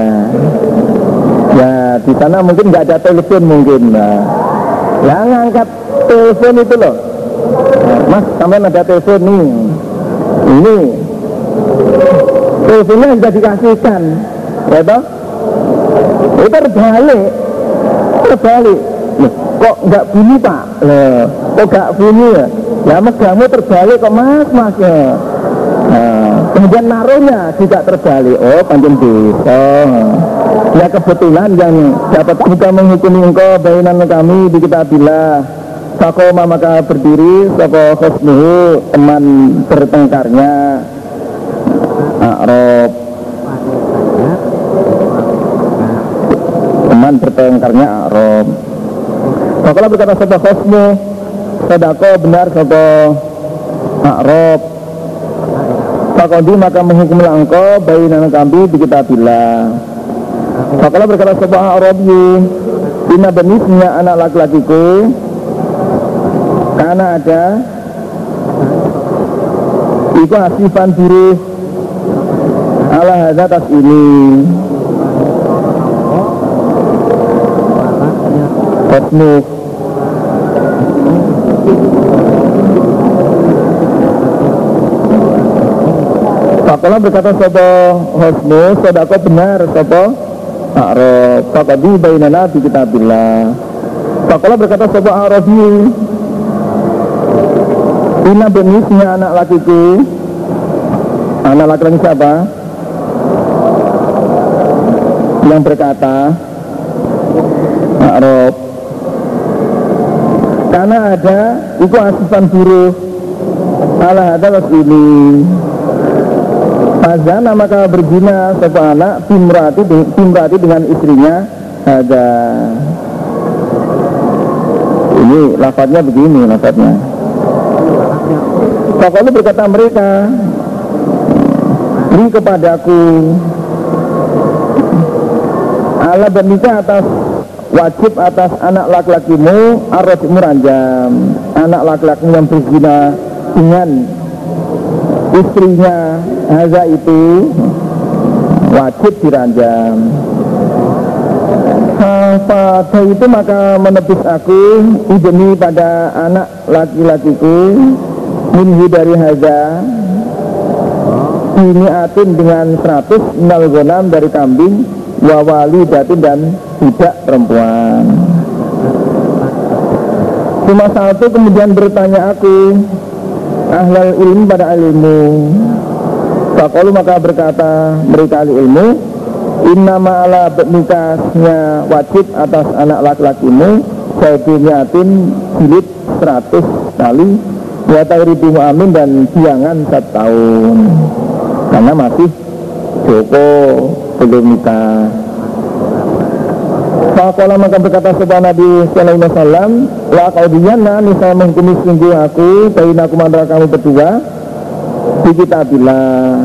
Speaker 2: ya di sana mungkin nggak ada telepon mungkin nah. Ya ngangkat telepon itu loh. Mas sampai ada telepon nih. Ini. Teleponnya sudah dikasihkan. Ya toh? Itu terbalik. Terbalik. Loh, Kok nggak bunyi pak? Loh, Kok nggak bunyi ya? Ya megangmu terbalik kok mas mas ya. Nah, kemudian naruhnya juga terbalik. Oh panjang bisa. Ya kebetulan yang dapat juga menghukumi engkau bainan kami di kitabillah Fakoma maka berdiri Soko khusnuhu teman bertengkarnya. Arab. Teman bertengkarnya Arab. Fakola berkata Soko khusnu Sadako benar Soko Arab Fakondi maka menghukum engkau bainan kami di kitabillah Fakala berkata sebuah Arabi Ina benisnya anak laki-lakiku Karena ada Itu asifan diri Allah hadza atas ini. Kosmik Fakola berkata Sopo Hosnu Sodako benar Sopo A'raf. Fakadi bainana di kitabillah. Fakola berkata Sopo A'rafi Ina benisnya anak lakiku. Anak laki-laki siapa? Yang berkata A'raf. Karena ada Iku asifan buruh. Allah ada ini Azana maka berzina sebuah anak timrati, timrati dengan istrinya. Ada. Ini lafadznya begini lafadznya. Pokoknya berkata mereka Beri kepadaku Allah bernikah atas wajib atas anak laki-lakimu arus muranjam anak laki-laki yang berzina dengan istrinya Haza itu wajib diranjam pada itu? Maka menepis aku ibni pada anak laki-lakiku minhu dari haza ini atin dengan 100 nal gonam dari kambing wawali datin dan budak perempuan. Cuma satu kemudian bertanya aku Ahlal ilmu pada ilmu Fakolu maka berkata mereka ahli ilmu Inna ma'ala nikahnya wajib atas anak laki-lakimu Saudumiatin jilid 100 kali Ya ribu amin dan biangan satu tahun. Karena masih Joko belum nikah. Fakola maka berkata sebuah Nabi Sallallahu Alaihi Wasallam La kaudiyana nisai menghukumi sungguh aku Bayin aku antara kamu berdua Di kitabillah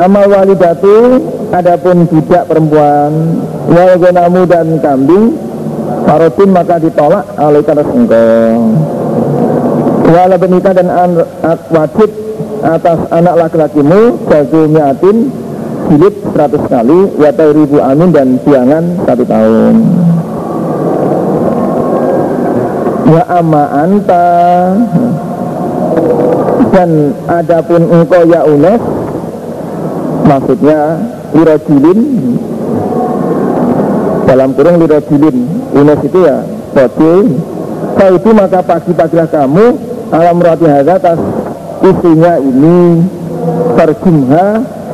Speaker 2: Amal walidatu Adapun budak perempuan Walgonamu dan kambing Farotin maka ditolak oleh kata engkau. Wala benika dan an, wajib atas anak laki-lakimu Jago miatin jilid 100 kali Watai ribu amin dan siangan satu tahun. Wa amma anta Dan adapun engkau ya unes Maksudnya lirojilin Dalam kurung lirojilin Unes itu ya Bodi Kau itu maka pagi-pagilah kamu Alam roti atas istrinya ini Terjumha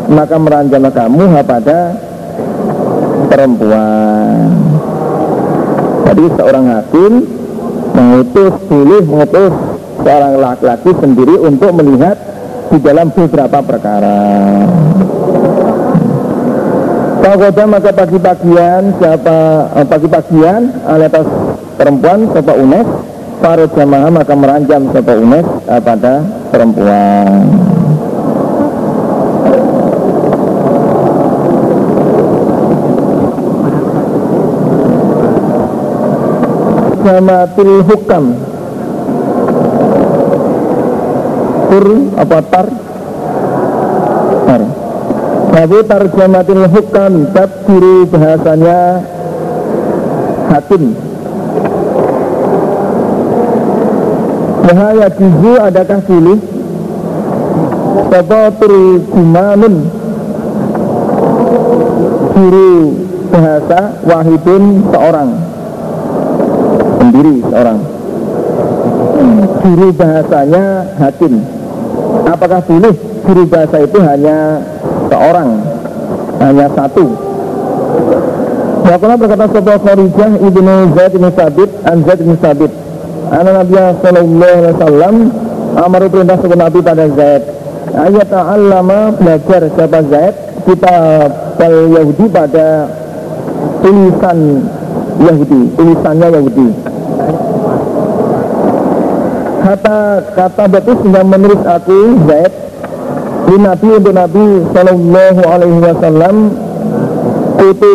Speaker 2: maka meranjamlah kamu pada perempuan. Jadi seorang hakim mengutus boleh mengutus seorang laki-laki sendiri untuk melihat di dalam beberapa perkara. Pagoda maka pagi-pagian siapa eh, pagi-pagian alias perempuan siapa unes para jamaah maka meranjam siapa unes eh, pada perempuan. Tarjamatil hukam tur apa tar? Tar. Tapi tarjamatil hukam bab diri bahasanya hakim. Wahaya jizu adakah pilih? Bapak Turjumanun Guru bahasa Wahidun seorang. Sendiri seorang. Guru bahasanya hakim apakah boleh guru bahasa itu hanya seorang hanya satu? Wakala berkata sebuah Kharijah ibnu Zaid bin Sabit an Zaid bin Sabit. Anak Nabi Sallallahu Alaihi Wasallam Amaru perintah sebuah Nabi pada Zaid. Ayat ta'allama belajar siapa Zaid. Kita Yahudi pada tulisan Yahudi Tulisannya Yahudi kata kata betul sudah menulis aku Zaid di Nabi untuk Nabi Shallallahu Alaihi Wasallam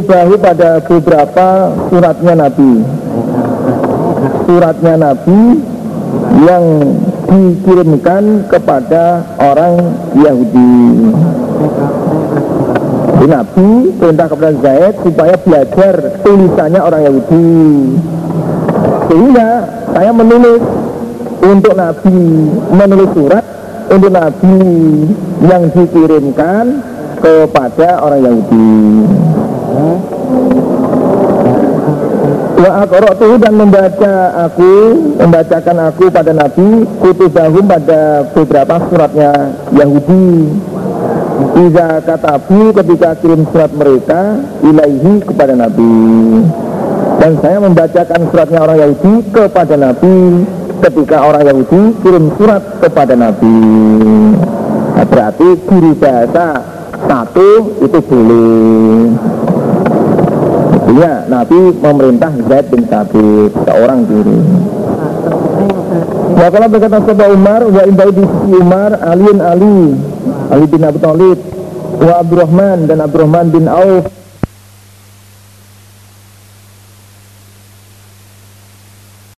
Speaker 2: bahu pada beberapa suratnya Nabi. Suratnya Nabi yang dikirimkan kepada orang Yahudi. Di Nabi perintah kepada Zaid supaya belajar tulisannya orang Yahudi. Sehingga saya menulis untuk Nabi menulis surat untuk Nabi yang dikirimkan kepada orang Yahudi. Wa akratu dan membaca aku membacakan aku pada Nabi kutubahum pada beberapa suratnya Yahudi. Iza katabu ketika kirim surat mereka ilaihi kepada Nabi. Dan saya membacakan suratnya orang Yahudi kepada Nabi ketika orang Yahudi kirim surat kepada Nabi. Nah, berarti guru bahasa satu itu boleh. Ya, Nabi memerintah Zaid bin Thabit seorang diri. Wa kalau berkata sahabat Umar wa indai di Umar Aliun Ali Ali bin Abi Thalib wa Abdurrahman dan Abdurrahman bin Auf